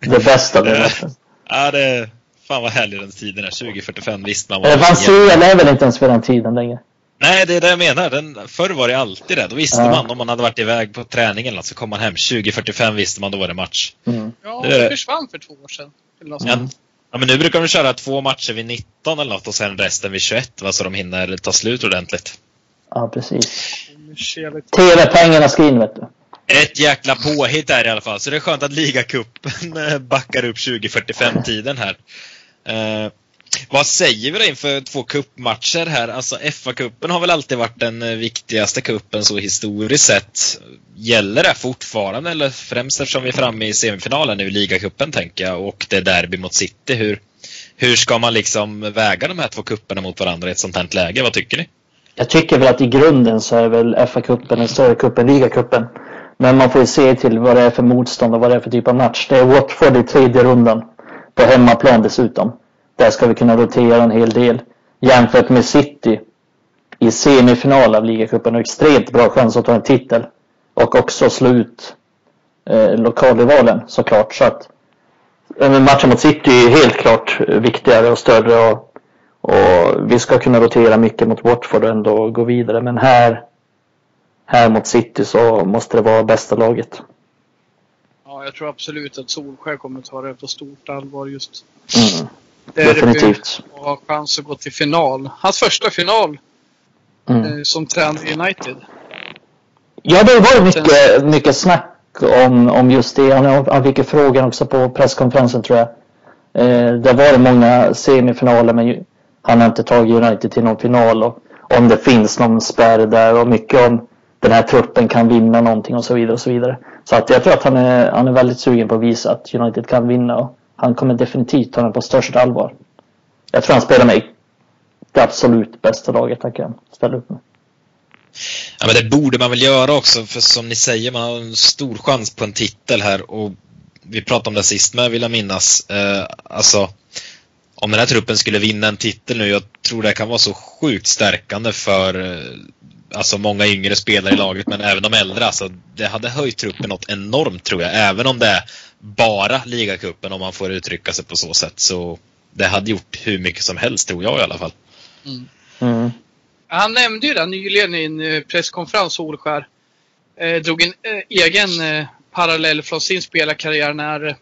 [laughs] det bästa med [laughs] matchen. Ja, det... Fan vad härlig den tiden är. 2045 visst man var... Eh, Vansiel är väl inte ens för den tiden längre? Nej, det är det jag menar. Den, förr var det alltid det. Då visste ja. man om man hade varit iväg på träning eller något så kom man hem. 2045 visste man då var det match. Mm. Ja, det, det försvann för två år sedan. Ja. ja, men nu brukar de köra två matcher vid 19 eller något och sen resten vid 21 va, så de hinner ta slut ordentligt. Ja, precis. TV-pengarna ska in vet du. Ett jäkla påhitt där i alla fall. Så det är skönt att ligacupen eh, backar upp 2045-tiden här. Eh, vad säger vi då inför två kuppmatcher här? Alltså FA-cupen har väl alltid varit den eh, viktigaste kuppen så historiskt sett. Gäller det fortfarande eller främst eftersom vi är framme i semifinalen nu i ligacupen tänker jag och det är derby mot City. Hur, hur ska man liksom väga de här två kupperna mot varandra i ett sånt här läge? Vad tycker ni? Jag tycker väl att i grunden så är väl FA-cupen en större cup än ligacupen. Men man får ju se till vad det är för motstånd och vad det är för typ av match. Det är Watford i tredje rundan. På hemmaplan dessutom. Där ska vi kunna rotera en hel del. Jämfört med City i semifinal av ligacupen och extremt bra chans att ta en titel. Och också slå ut eh, lokalrivalen såklart. Så att matchen mot City är helt klart viktigare och större. Och, och vi ska kunna rotera mycket mot Watford och ändå gå vidare. Men här, här mot City så måste det vara bästa laget. Ja, jag tror absolut att Solskär kommer ta det på stort allvar just. Mm. Definitivt. Och ha chans att gå till final. Hans första final Mm. eh, som tränare i United. Ja, det var mycket, mycket snack om, om just det. Han, han fick ju frågan också på presskonferensen tror jag. Eh, det var det många semifinaler men han har inte tagit United till någon final. Och om det finns någon spärr där och mycket om den här truppen kan vinna någonting och så vidare. och Så vidare. Så att jag tror att han är, han är väldigt sugen på att visa att United kan vinna. Och han kommer definitivt ta den på största allvar. Jag tror han spelar med det absolut bästa laget han kan ställa upp med. Ja, men det borde man väl göra också, för som ni säger, man har en stor chans på en titel här och vi pratade om det sist med, vill jag minnas. Eh, alltså, om den här truppen skulle vinna en titel nu, jag tror det kan vara så sjukt stärkande för eh, alltså många yngre spelare i laget, men även de äldre. Alltså, det hade höjt truppen något enormt tror jag, även om det är bara ligacupen om man får uttrycka sig på så sätt. Så det hade gjort hur mycket som helst tror jag i alla fall. Mm. Han nämnde ju det nyligen i en eh, presskonferens, Solskär. Eh, drog en eh, egen eh, parallell från sin spelarkarriär när eh,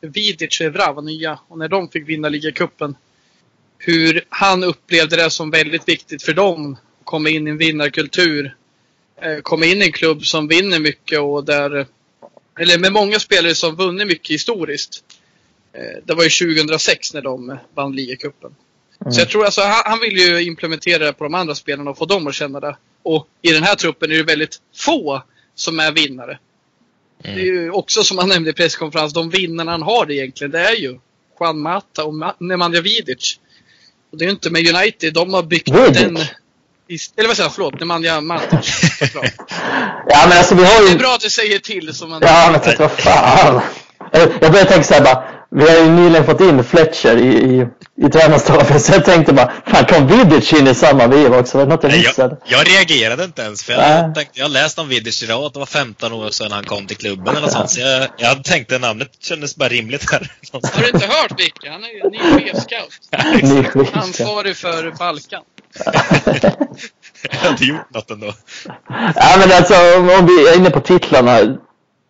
Vidic och Evra var nya och när de fick vinna ligacupen. Hur han upplevde det som väldigt viktigt för dem komma in i en vinnarkultur. Eh, komma in i en klubb som vinner mycket och där, eller med många spelare som vunnit mycket historiskt. Eh, det var ju 2006 när de vann ligacupen. Så jag tror alltså, han, han vill ju implementera det på de andra spelarna och få dem att känna det. Och i den här truppen är det väldigt få som är vinnare. Det är ju också som han nämnde i presskonferens, de vinnarna han har egentligen, det är ju Juan Mata och Ma- Nemanja Vidic. Och det är ju inte med United, de har byggt Vidic? den... Eller vad säger jag, förlåt, Nemanja Matic. [laughs] Ja men alltså vi har Det ju... är bra att du säger till som man... Ja, men titta, vad fan. Jag började tänka så här bara, vi har ju nyligen fått in Fletcher i, i, i tränarstaben, [laughs] så jag tänkte bara, fan kom Vidic in i samma veva också? Var det något jag missade? jag, jag reagerade inte ens för jag, tänkte, jag har läst om Vidic idag att det var 15 år sedan han kom till klubben eller sånt. Så jag, jag tänkte namnet kändes bara rimligt här. Har du inte hört Micke? Han är ju ny chefscout. [laughs] Ansvarig för Balkan. [laughs] jag har inte gjort något ändå. Ja men alltså om vi är inne på titlarna.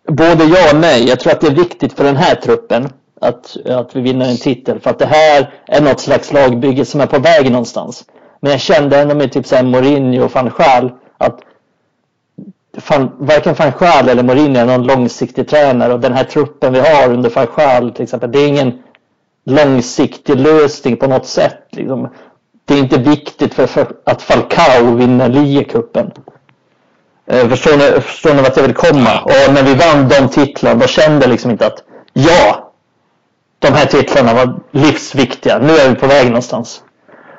Både ja och nej. Jag tror att det är viktigt för den här truppen att, att vi vinner en titel. För att det här är något slags lagbygge som är på väg någonstans. Men jag kände ändå med typ såhär Mourinho och van Schaal att fan, varken van Schaal eller Mourinho är någon långsiktig tränare. Och den här truppen vi har under van Schaal till exempel. Det är ingen långsiktig lösning på något sätt. Liksom. Det är inte viktigt för, att Falcao vinner ligacupen. Eh, Förstår ni, förstår ni vart jag vill komma? Och när vi vann de titlarna då kände jag liksom inte att ja, de här titlarna var livsviktiga. Nu är vi på väg någonstans.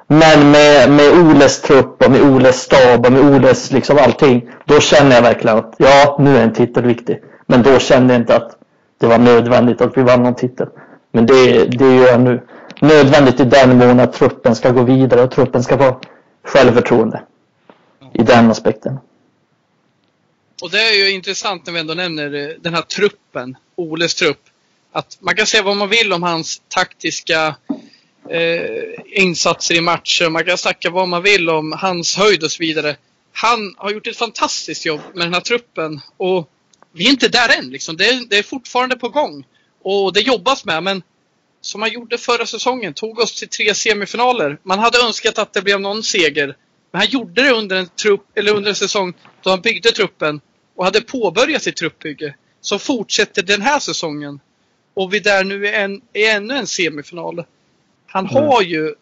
Men med, med Oles trupp och med Oles stab och med Oles liksom allting. Då känner jag verkligen att ja, nu är en titel viktig. Men då kände jag inte att det var nödvändigt att vi vann någon titel. Men det, det är ju nu nödvändigt i den mån att truppen ska gå vidare och truppen ska få självförtroende. I den aspekten. Och det är ju intressant när vi ändå nämner eh, den här truppen, Oles trupp. Att man kan säga vad man vill om hans taktiska eh, insatser i matcher. Man kan snacka vad man vill om hans höjd och så vidare. Han har gjort ett fantastiskt jobb med den här truppen. Och vi är inte där än liksom. Det är, det är fortfarande på gång. Och det jobbas med. Men som han gjorde förra säsongen, tog oss till tre semifinaler. Man hade önskat att det blev någon seger. Men han gjorde det under en, trupp, eller under en säsong då han byggde truppen och hade påbörjat sitt truppbygge. Som fortsätter den här säsongen. Och vi där nu är, en, är ännu en semifinal. Han har ju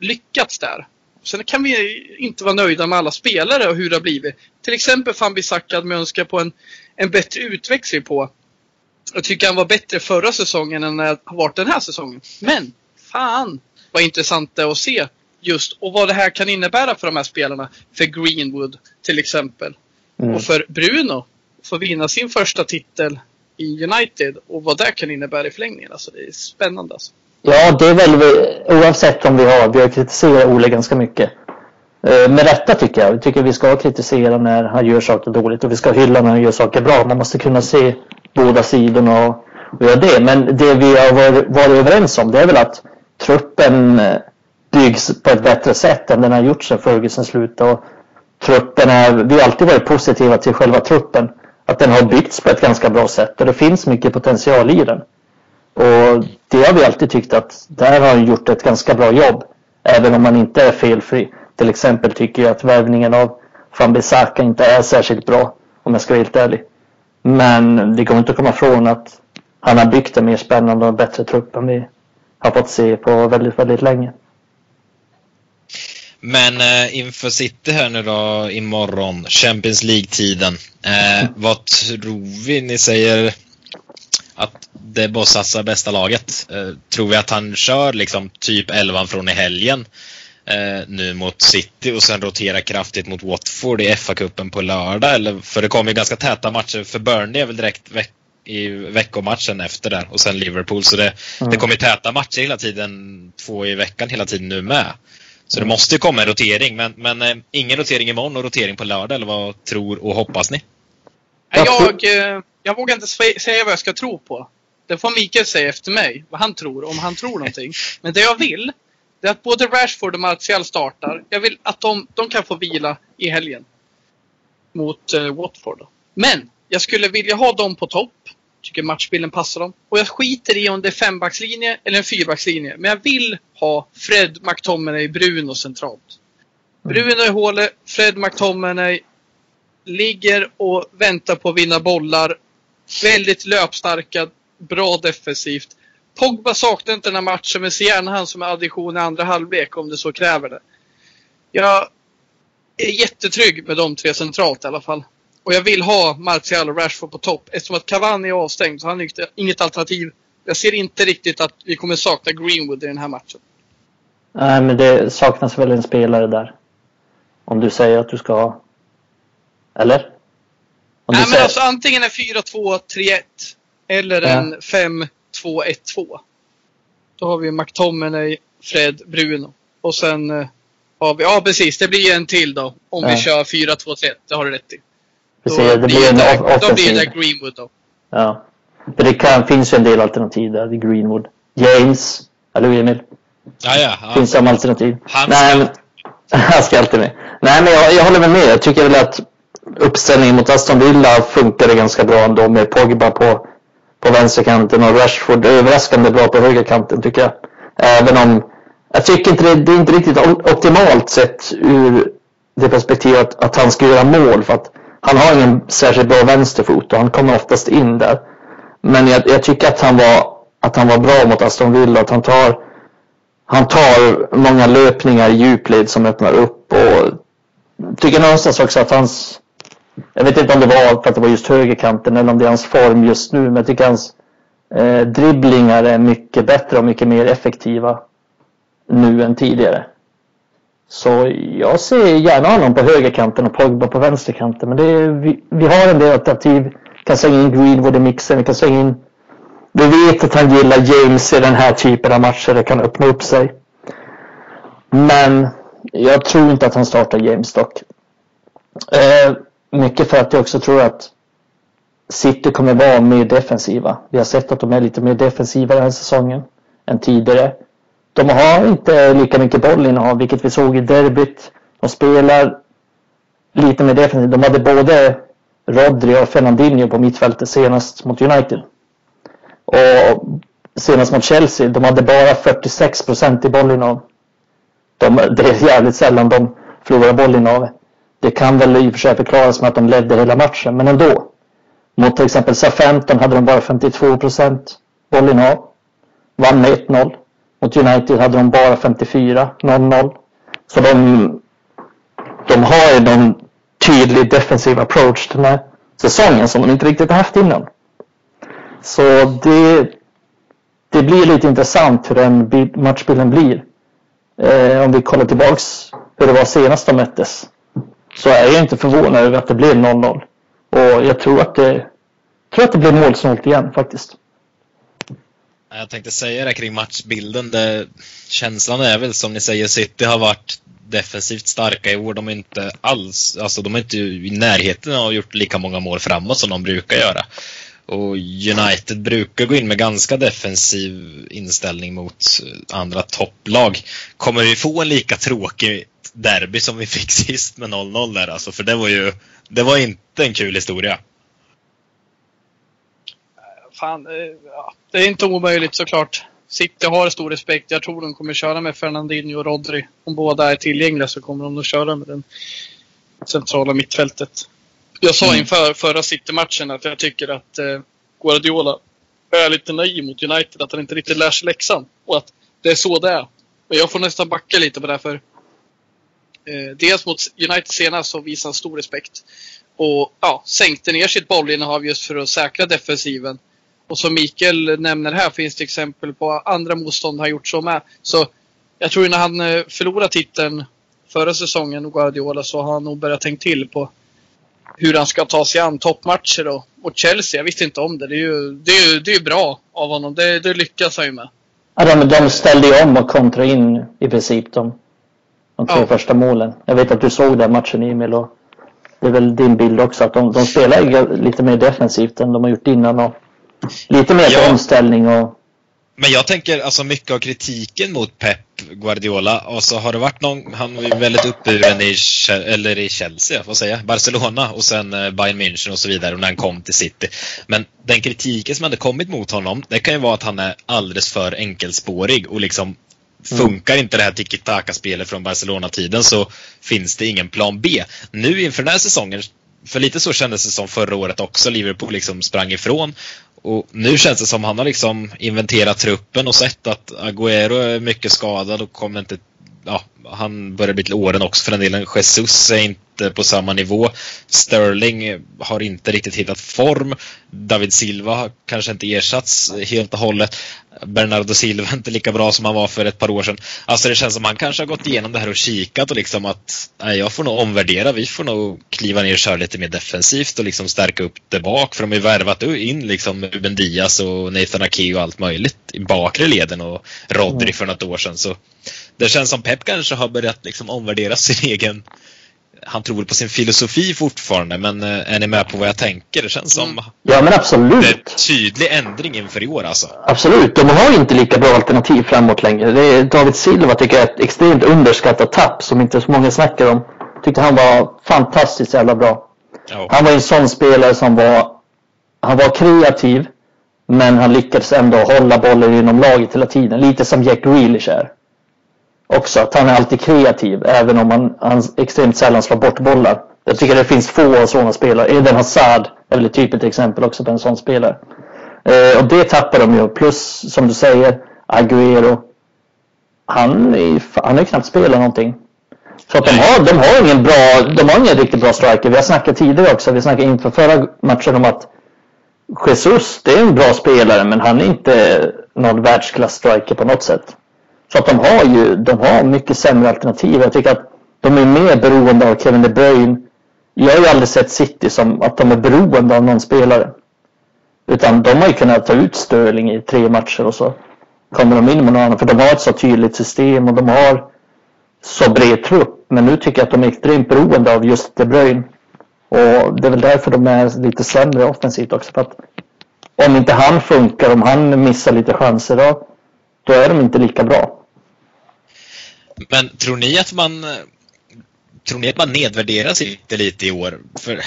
lyckats där. Sen kan vi inte vara nöjda med alla spelare och hur det har blivit. Till exempel Fambi Saka hade man önskat på en, en bättre utväxling på. Jag tycker han var bättre förra säsongen än han har varit den här säsongen. Men fan vad intressant det är att se just och vad det här kan innebära för de här spelarna. För Greenwood till exempel. Mm. Och för Bruno. Få vinna sin första titel i United och vad det kan innebära i förlängningen. Alltså det är spännande. Alltså. Ja, det är väl oavsett om vi har, vi har kritiserat Ole ganska mycket. Eh, med rätta tycker jag. Jag tycker vi ska kritisera när han gör saker dåligt och vi ska hylla när han gör saker bra. Man måste kunna se båda sidorna och, och göra det. Men det vi har varit, varit överens om det är väl att truppen eh, byggs på ett bättre sätt än den har gjort sedan Ferguson slutade. Och truppen är, vi har alltid varit positiva till själva truppen. Att den har byggts på ett ganska bra sätt och det finns mycket potential i den. Och det har vi alltid tyckt att där har han gjort ett ganska bra jobb. Även om man inte är felfri. Till exempel tycker jag att värvningen av van Bissaka inte är särskilt bra. Om jag ska vara helt ärlig. Men det går inte att komma ifrån att han har byggt en mer spännande och bättre trupp än vi har fått se på väldigt, väldigt länge. Men eh, inför City här nu då imorgon, Champions League-tiden. Eh, vad tror vi? Ni säger att det är satsa bästa laget. Eh, tror vi att han kör liksom typ 11 från i helgen eh, nu mot City och sen roterar kraftigt mot Watford i FA-cupen på lördag? Eller, för det kommer ju ganska täta matcher. För Burnley är väl direkt veck i veckomatchen efter där och sen Liverpool. Så det, mm. det kommer täta matcher hela tiden, två i veckan hela tiden nu med. Så det måste komma en rotering. Men, men eh, ingen rotering imorgon och rotering på lördag eller vad tror och hoppas ni? Jag, eh, jag vågar inte säga vad jag ska tro på. Det får Mikael säga efter mig, vad han tror, om han tror någonting. Men det jag vill, det är att både Rashford och Martial startar. Jag vill att de, de kan få vila i helgen. Mot uh, Watford. Men jag skulle vilja ha dem på topp. Tycker matchbilden passar dem. Och jag skiter i om det är fembackslinje eller en fyrbackslinje. Men jag vill ha Fred McTominay Bruno centralt. Mm. Bruno i hålet, Fred McTominay ligger och väntar på att vinna bollar. Väldigt löpstarka, bra defensivt. Pogba saknar inte den här matchen men ser gärna han som en addition i andra halvlek om det så kräver det. Jag är jättetrygg med de tre centralt i alla fall. Och jag vill ha Martial och Rashford på topp. Eftersom att Cavani är avstängd så han är inget alternativ. Jag ser inte riktigt att vi kommer sakna Greenwood i den här matchen. Nej, men det saknas väl en spelare där. Om du säger att du ska ha... Eller? Om Nej, säger... men alltså antingen en 4-2-3-1 eller en 5-2-1-2. Då har vi McTominay, Fred, Bruno. Och sen eh, har vi, ja precis, det blir en till då. Om ja. vi kör 4-2-3-1, det har du rätt i. Precis, då, det blir en där, då blir det Greenwood då. Ja. För det kan, finns ju en del alternativ där i Greenwood. James, eller hur Emil? Ja, ja. ja. Finns som alternativ. Han ska, Nej, men, [laughs] han ska alltid med. Nej, men jag, jag håller med. Jag tycker väl att uppställningen mot Aston Villa funkade ganska bra ändå med Pogba på, på vänsterkanten och Rashford överraskande bra på högerkanten tycker jag. Även om jag tycker inte det, det är inte riktigt optimalt sett ur det perspektivet att han ska göra mål för att han har ingen särskilt bra vänsterfot och han kommer oftast in där. Men jag, jag tycker att han var att han var bra mot Aston Villa. Att han tar, han tar många löpningar i djupled som öppnar upp. Och tycker någonstans också att hans... Jag vet inte om det var för att det var just högerkanten eller om det är hans form just nu. Men jag tycker hans eh, dribblingar är mycket bättre och mycket mer effektiva nu än tidigare. Så jag ser gärna honom på högerkanten och Pogba på vänsterkanten. Men det är, vi, vi har en del alternativ. Vi kan slänga in Greenwood i mixen. Vi kan slänga in... Vi vet att han gillar James i den här typen av matcher. Det kan öppna upp sig. Men jag tror inte att han startar James dock. Eh, mycket för att jag också tror att City kommer vara mer defensiva. Vi har sett att de är lite mer defensiva den här säsongen än tidigare. De har inte lika mycket bollinnehav, vilket vi såg i derbyt. De spelar lite mer defensivt. De hade både Rodri och Fernandinho på mittfältet senast mot United. Och senast mot Chelsea, de hade bara 46 procent i bollinnehav. De, det är jävligt sällan de förlorar bollinnehav. Det kan väl i och för sig förklaras med att de ledde hela matchen, men ändå. Mot till exempel SA-15 hade de bara 52 procent bollinnehav. Vann med 1-0. Mot United hade de bara 54, 0-0. Så de, de har ju någon tydlig defensiv approach den här säsongen som de inte riktigt har haft innan. Så det, det blir lite intressant hur den matchbilden blir. Eh, om vi kollar tillbaks hur det var senast de möttes. Så är jag inte förvånad över att det blir 0-0. Och jag tror att det, tror att det blir målsnålt igen faktiskt. Jag tänkte säga det kring matchbilden. Det, känslan är väl som ni säger, City har varit defensivt starka i år. De är inte alls, alltså de är inte i närheten av att gjort lika många mål framåt som de brukar göra. Och United brukar gå in med ganska defensiv inställning mot andra topplag. Kommer vi få en lika tråkig derby som vi fick [laughs] sist med 0-0 där alltså? För det var ju, det var inte en kul historia. Fan, eh, ja, det är inte omöjligt såklart. City har stor respekt. Jag tror de kommer köra med Fernandinho och Rodri. Om båda är tillgängliga så kommer de att köra med den centrala mittfältet. Jag sa mm. inför förra City-matchen att jag tycker att eh, Guardiola är lite naiv mot United. Att han inte riktigt lär sig läxan. Och att det är så det är. Men jag får nästan backa lite på det här för eh, dels mot United senast så visade han stor respekt. Och ja, sänkte ner sitt bollinnehav just för att säkra defensiven. Och som Mikael nämner här finns det exempel på andra motstånd han gjort så med. Så jag tror när han eh, förlorade titeln förra säsongen, Guardiola, så har han nog börjat tänka till på hur han ska ta sig an toppmatcher och, och Chelsea. Jag visste inte om det. Det är ju, det är det är bra av honom. Det, det lyckas han ju med. Ja, de, de ställde ju om och kontrade in i princip de, de tre ja. första målen. Jag vet att du såg den matchen Emil och det är väl din bild också att de, de spelar lite mer defensivt än de har gjort innan. Och Lite mer ja. omställning och... Men jag tänker alltså mycket av kritiken mot Pep Guardiola, och så har det varit någon, han var ju väldigt uppburen i, eller i Chelsea, vad säger jag, Barcelona och sen eh, Bayern München och så vidare och när han kom till City. Men den kritiken som hade kommit mot honom, det kan ju vara att han är alldeles för enkelspårig och liksom Mm. Funkar inte det här tiki-taka-spelet från Barcelona-tiden så finns det ingen plan B. Nu inför den här säsongen, för lite så kändes det som förra året också, Liverpool liksom sprang ifrån och nu känns det som han har liksom inventerat truppen och sett att Agüero är mycket skadad och kommer inte ja, han börjar bli till åren också för den delen. Jesus är inte på samma nivå. Sterling har inte riktigt hittat form. David Silva har kanske inte ersatts helt och hållet. Bernardo Silva inte lika bra som han var för ett par år sedan. Alltså det känns som han kanske har gått igenom det här och kikat och liksom att nej, jag får nog omvärdera. Vi får nog kliva ner och köra lite mer defensivt och liksom stärka upp det bak. För de har ju värvat in liksom Ruben Diaz och Nathan Ake och allt möjligt i bakre leden och Rodri mm. för något år sedan. Så det känns som Pep kanske har börjat liksom omvärdera sin egen han tror på sin filosofi fortfarande, men eh, är ni med på vad jag tänker? Det känns som ja, men absolut. en tydlig ändring inför i år alltså. Absolut, de har inte lika bra alternativ framåt längre. Det är David Silva tycker jag är ett extremt underskattat tapp som inte så många snackar om. Tyckte han var fantastiskt jävla bra. Ja. Han var en sån spelare som var, han var kreativ, men han lyckades ändå hålla bollen inom laget hela tiden. Lite som Jack Grealish är också. Att han är alltid kreativ, även om han, han extremt sällan slår bort bollar. Jag tycker det finns få sådana spelare. Eden Hazard är väl ett typiskt exempel också på en sån spelare. Eh, och det tappar de ju. Plus, som du säger, Agüero. Han, är, han knappt spelat någonting. Så att de har, de har ingen bra, de har ingen riktigt bra striker. Vi har snackat tidigare också, vi snackade inför förra matchen om att Jesus, det är en bra spelare men han är inte någon världsklass striker på något sätt. Så att de har ju de har mycket sämre alternativ. Jag tycker att de är mer beroende av Kevin De Bruyne. Jag har ju aldrig sett City som att de är beroende av någon spelare. Utan de har ju kunnat ta ut Sterling i tre matcher och så kommer de in med någon annan. För de har ett så tydligt system och de har så bred trupp. Men nu tycker jag att de är extremt beroende av just De Bruyne. Och det är väl därför de är lite sämre offensivt också. För att om inte han funkar, om han missar lite chanser, då, då är de inte lika bra. Men tror ni att man tror ni att man nedvärderar City lite i år? För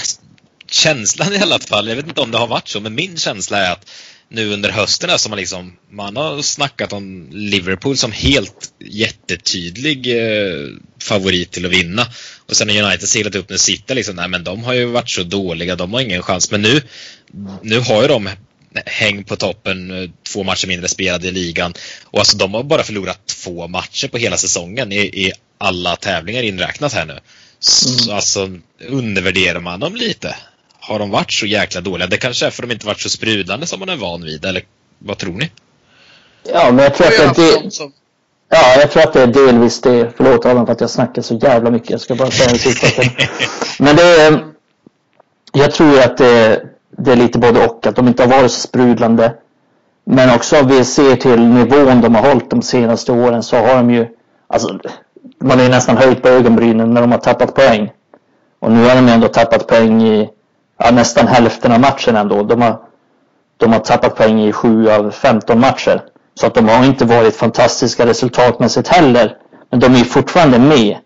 känslan i alla fall, jag vet inte om det har varit så, men min känsla är att nu under hösten är som man liksom, man har snackat om Liverpool som helt jättetydlig eh, favorit till att vinna. Och sen har United seglat upp nu sitter liksom, nej men de har ju varit så dåliga, de har ingen chans. Men nu, nu har ju de häng på toppen, eh, två matcher mindre spelade i ligan. Och alltså de har bara förlorat två matcher på hela säsongen i, i alla tävlingar inräknat här nu. Så mm. alltså undervärderar man dem lite? Har de varit så jäkla dåliga? Det kanske är för att de inte varit så sprudlande som man är van vid, eller vad tror ni? Ja, men jag tror att det, som... ja, jag tror att det är delvis det. Förlåt Adam för att jag snackar så jävla mycket. Jag ska bara säga det sista. [laughs] Men det är, jag tror att det, det är lite både och. Att de inte har varit så sprudlande. Men också om vi ser till nivån de har hållit de senaste åren så har de ju, alltså, man är ju nästan höjt på ögonbrynen när de har tappat poäng. Och nu har de ändå tappat poäng i ja, nästan hälften av matchen ändå. De har, de har tappat poäng i 7 av 15 matcher. Så att de har inte varit fantastiska resultatmässigt heller. Men de är ju fortfarande med.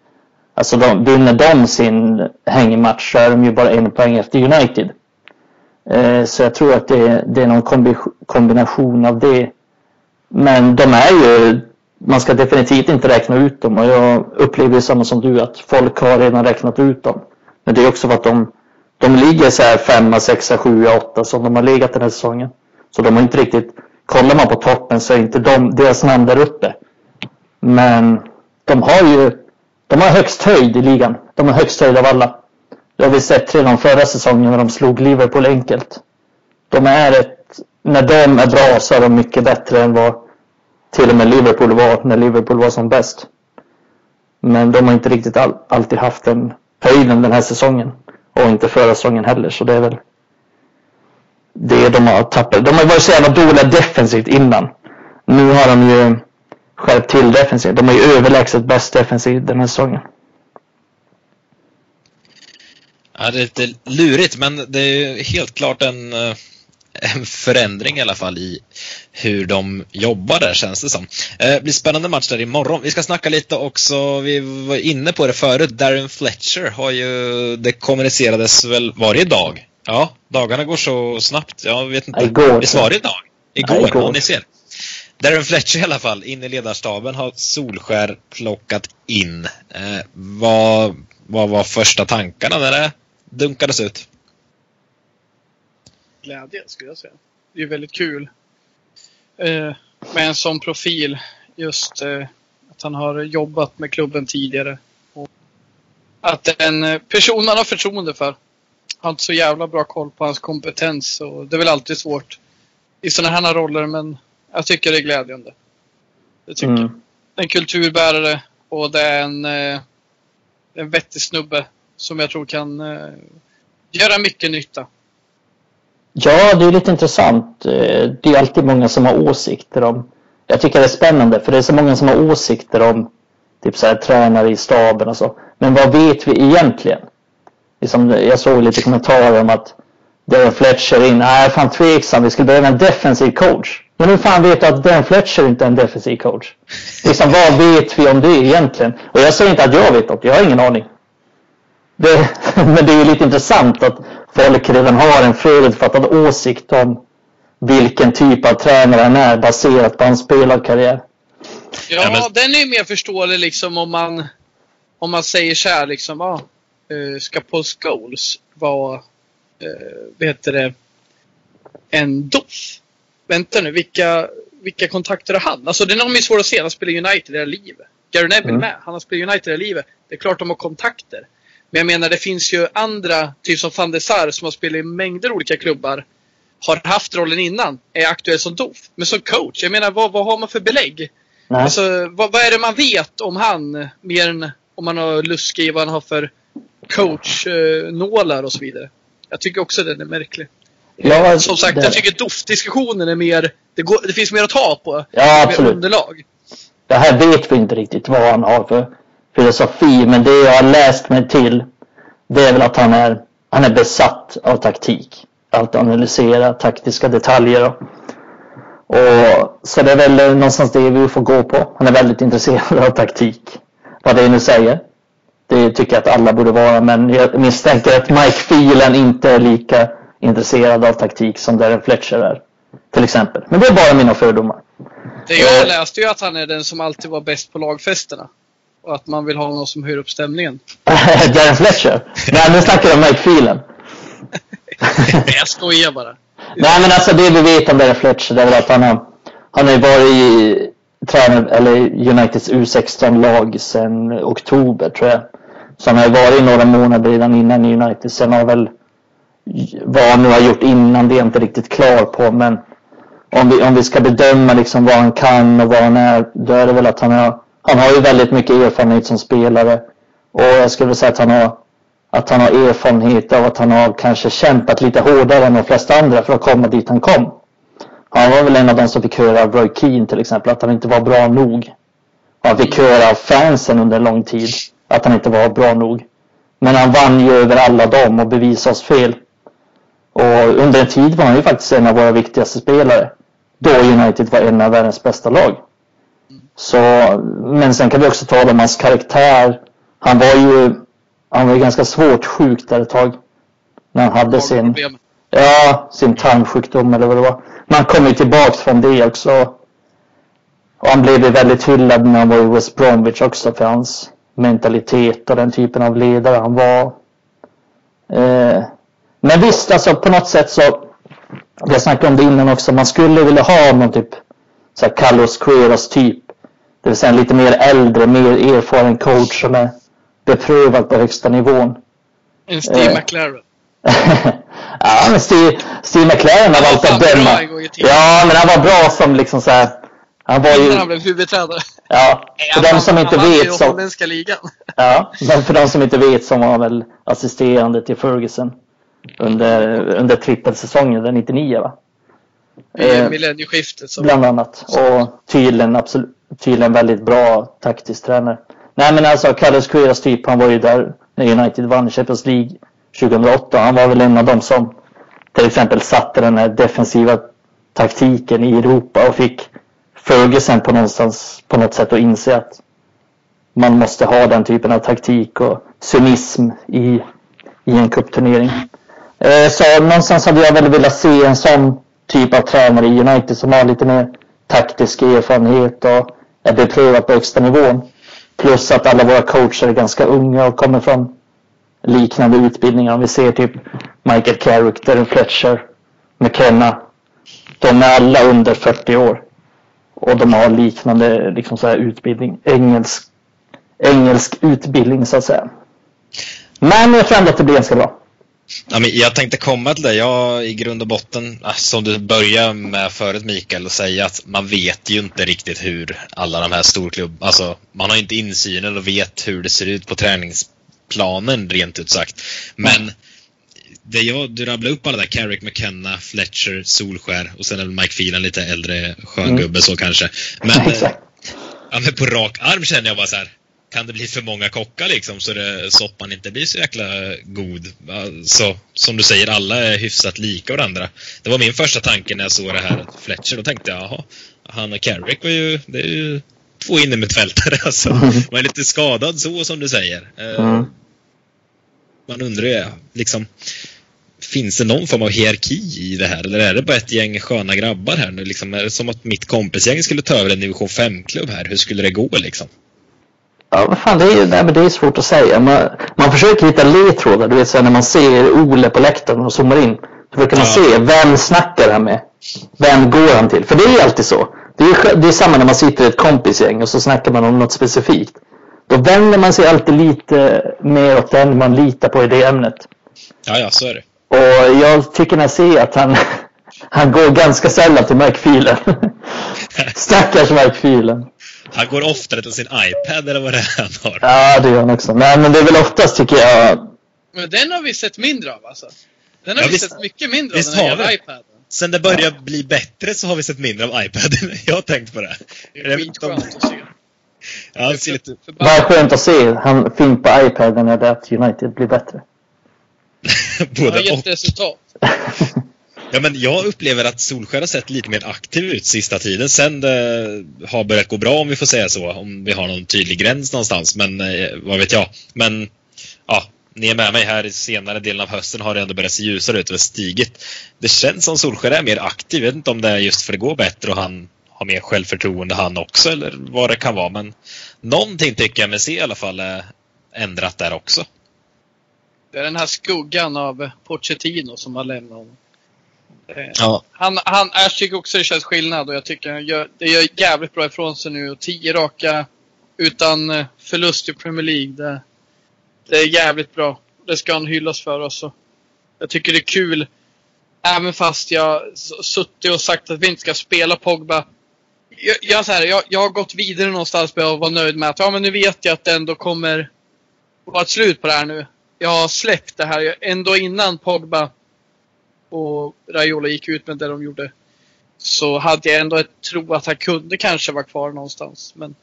Alltså de, vinner de sin hängmatch så är de ju bara en poäng efter United. Eh, så jag tror att det, det är någon kombi, kombination av det. Men de är ju, man ska definitivt inte räkna ut dem och jag upplever ju samma som du att folk har redan räknat ut dem. Men det är också för att de, de ligger så här femma, sexa, sjua, åtta som de har legat den här säsongen. Så de har inte riktigt, kollar man på toppen så är inte de, deras namn där uppe. Men de har ju, de har högst höjd i ligan. De har högst höjd av alla. Det har vi sett redan förra säsongen när de slog Liverpool enkelt. De är ett, när de är bra så är de mycket bättre än vad till och med Liverpool var när Liverpool var som bäst. Men de har inte riktigt all, alltid haft den höjden den här säsongen. Och inte förra säsongen heller, så det är väl det de har tappat. De har varit så jävla dåliga defensivt innan. Nu har de ju skärpt till defensivt. De är ju överlägset bäst defensivt den här säsongen. Ja, det är lite lurigt, men det är ju helt klart en, eh, en förändring i alla fall i hur de jobbar där känns det som. Eh, Det blir spännande match där imorgon. Vi ska snacka lite också, vi var inne på det förut, Darren Fletcher har ju, det kommunicerades väl varje dag? Ja, dagarna går så snabbt. Jag vet inte. Igår. Visst var det idag? Igår, igår. ja, ni ser. Darren Fletcher i alla fall, in i ledarstaben, har Solskär plockat in. Eh, vad, vad var första tankarna när det dunkades ut? glädje skulle jag säga. Det är väldigt kul. Eh, med en sån profil. Just eh, att han har jobbat med klubben tidigare. Och att en eh, person man har förtroende för. Har inte så jävla bra koll på hans kompetens. Och det är väl alltid svårt i sådana här roller. Men jag tycker det är glädjande. Det tycker jag. Mm. En kulturbärare och det är en, eh, en vettig snubbe. Som jag tror kan eh, göra mycket nytta. Ja, det är lite intressant. Eh, det är alltid många som har åsikter om... Jag tycker det är spännande för det är så många som har åsikter om typ så här, tränare i staben och så. Men vad vet vi egentligen? Liksom, jag såg lite kommentarer om att Darren Fletcher in, nej jag är fan tveksam, vi skulle behöva en defensiv coach. Men hur fan vet du att Darren Fletcher inte är en defensiv coach? Liksom, vad vet vi om det egentligen? Och jag säger inte att jag vet något, jag har ingen aning. Det, [laughs] men det är ju lite intressant att folk redan har en förutfattad åsikt om vilken typ av tränare han är baserat på hans spelarkarriär. Ja, Ja, men- den är ju mer förståelig liksom om man om man säger så här liksom, ja, eh, ska Paul Scholes vara, eh, vad heter det, en doff? Vänta nu, vilka, vilka kontakter har han? Alltså den man ju svårt att se, han spelar United hela livet. Gary Neville Mm. med, han har spelat United hela livet. Det är klart de har kontakter. Men jag menar det finns ju andra, typ som van der Sar som har spelat i mängder olika klubbar. Har haft rollen innan, är aktuell som doff. Men som coach, jag menar vad, vad har man för belägg? Nej. Alltså, vad, vad är det man vet om han? Mer än om man har lusk i vad han har för coachnålar och så vidare. Jag tycker också den är märklig. Ja, Som sagt, det- jag tycker doftdiskussionen är mer... Det, går, det finns mer att ta på. Ja, absolut. underlag. Det här vet vi inte riktigt vad han har för filosofi, men det jag har läst mig till det är väl att han är, han är besatt av taktik. Att analysera taktiska detaljer. Och, så det är väl någonstans det vi får gå på. Han är väldigt intresserad av taktik. Vad det nu säger. Det tycker jag att alla borde vara, men jag misstänker att Mike Phelan inte är lika intresserad av taktik som Darren Fletcher är. Till exempel. Men det är bara mina fördomar. Det jag Eh. läste ju att han är den som alltid var bäst på lagfesterna. Och att man vill ha någon som höjer upp stämningen. [laughs] Darren Fletcher? Nej, nu snackar jag om Mike Phelan. [laughs] Jag skojar bara. Nej, men alltså det vi vet om Darren Fletcher det är väl att han har, han har ju varit i tränare, eller Uniteds U16-lag sedan oktober tror jag. Så han har ju varit i några månader redan innan i United. Sen har väl vad han nu har gjort innan det är jag inte riktigt klar på. Men om vi, om vi ska bedöma liksom vad han kan och vad han är, då är det väl att han har, han har ju väldigt mycket erfarenhet som spelare. Och jag skulle säga att han har, att han har erfarenhet av att han har kanske kämpat lite hårdare än de flesta andra för att komma dit han kom. Han var väl en av de som fick höra av Roy Keane till exempel att han inte var bra nog. Han fick höra av fansen under en lång tid att han inte var bra nog. Men han vann ju över alla dem och bevisade oss fel. Och under en tid var han ju faktiskt en av våra viktigaste spelare. Då United var en av världens bästa lag. Så, men sen kan vi också tala om hans karaktär. Han var ju han var ju ganska svårt sjuk där ett tag. När han hade sin, ja, sin tarmsjukdom eller vad det var. Men han kom ju tillbaks från det också. Och han blev ju väldigt hyllad när han var i West Bromwich också för hans mentalitet och den typen av ledare han var. Eh, men visst, alltså på något sätt så, jag snackade om det innan också, man skulle vilja ha någon typ så här Carlos Queiroz typ. Det vill säga en lite mer äldre, mer erfaren coach som är beprövad på högsta nivån. En Steve eh. McLaren. [laughs] ja, men Steve, Steve McLaren har valt att döma. Ja, men han var bra som liksom så här, Han var ju... han blev huvudtränare. Ja, för de som inte vet så... Ja, men för de som inte vet så var han väl assisterande till Ferguson under, under trippelsäsongen, den 99 va? Eh, millennieskiftet. Bland annat. Och tydligen, absolut, tydligen väldigt bra taktisk tränare. Nej men alltså Carlos Queiroz typ, han var ju där när United vann Champions League 2008. Han var väl en av dem som till exempel satte den här defensiva taktiken i Europa och fick Ferguson på, någonstans, på något sätt att inse att man måste ha den typen av taktik och cynism i, i en cupturnering. Eh, så någonstans hade jag väl velat se en sån typ av tränare i United som har lite mer taktisk erfarenhet och är beprövad på högsta nivån. Plus att alla våra coacher är ganska unga och kommer från liknande utbildningar. Om vi ser typ Michael Carrick, Darren Fletcher, McKenna. De är alla under 40 år. Och de har liknande liksom så här utbildning. Engelsk, engelsk utbildning så att säga. Men jag tror ändå att det blir ganska bra. Ja, men jag tänkte komma till det. Jag i grund och botten, ah, som du började med förut Mikael, och säga att man vet ju inte riktigt hur alla de här storklubbarna, alltså man har inte insynen och vet hur det ser ut på träningsplanen rent ut sagt. Men mm. det jag, du rabblade upp alla där, Carrick, McKenna, Fletcher, Solskär och sen är Mike Phelan lite äldre skön mm. så kanske. Men, [laughs] ja, men på rak arm känner jag bara så här, kan det bli för många kockar liksom så det, soppan inte blir så jäkla god. Så, som du säger, alla är hyfsat lika varandra. Det var min första tanke när jag såg det här Fletcher. Då tänkte jag, jaha, han och Carrick var ju, det är ju två innermittfältare [laughs] alltså. Man är lite skadad så som du säger. Eh, mm. Man undrar ju, liksom, finns det någon form av hierarki i det här? Eller är det bara ett gäng sköna grabbar här nu? Liksom, är det som att mitt kompisgäng skulle ta över en division 5-klubb här? Hur skulle det gå liksom? Ja, vad fan, det är, nej, men det är svårt att säga. Man, man försöker hitta ledtrådar. Du vet, så när man ser Ole på läktaren och zoomar in. Så försöker man ja. se, vem snackar han med? Vem går han till? För det är alltid så. Det är, det är samma när man sitter i ett kompisgäng och så snackar man om något specifikt. Då vänder man sig alltid lite mer åt den man litar på i det ämnet. Ja, ja, så är det. Och jag tycker när jag ser att han, [laughs] han går ganska sällan till Mike Phelan. [laughs] Stackars Mike Phelan. Han går oftare till sin iPad eller vad det är han har. Ja, det gör han också. Nej, men det är väl oftast tycker jag... Men den har vi sett mindre av alltså. Den har ja, vi visst, sett mycket mindre av, den här iPaden. Sen det börjar ja. bli bättre så har vi sett mindre av iPaden. [laughs] jag har tänkt på det. Det är skitskönt att se. Ja, det är lite... Bara skönt att se han film på iPaden är det att United blir bättre. [laughs] Både det har gett resultat. [laughs] Ja, men jag upplever att Solskär har sett lite mer aktiv ut sista tiden. Sen det har börjat gå bra om vi får säga så. Om vi har någon tydlig gräns någonstans. Men eh, vad vet jag. Men ja, ni är med mig här i senare delen av hösten har det ändå börjat se ljusare ut och stigit. Det känns som Solskär är mer aktiv. Jag vet inte om det är just för att det går bättre och han har mer självförtroende han också eller vad det kan vara. Men någonting tycker jag mig se i alla fall är ändrat där också. Det är den här skuggan av Pochettino som har lämnat honom. Eh, ja. Han, han, jag tycker också det känns skillnad och jag tycker han gör, det gör jävligt bra ifrån sig nu. Och tio raka utan eh, förlust i Premier League. Det, det är jävligt bra. Det ska han hyllas för också. Jag tycker det är kul Även fast jag suttit och sagt att vi inte ska spela Pogba. Jag, jag, så här, jag, jag har gått vidare någonstans med att vara nöjd med att ja, men nu vet jag att det ändå kommer vara ett slut på det här nu. Jag har släppt det här. Jag- Ändå innan Pogba och Raiola gick ut med det de gjorde. Så hade jag ändå ett tro att han kunde kanske vara kvar någonstans. Men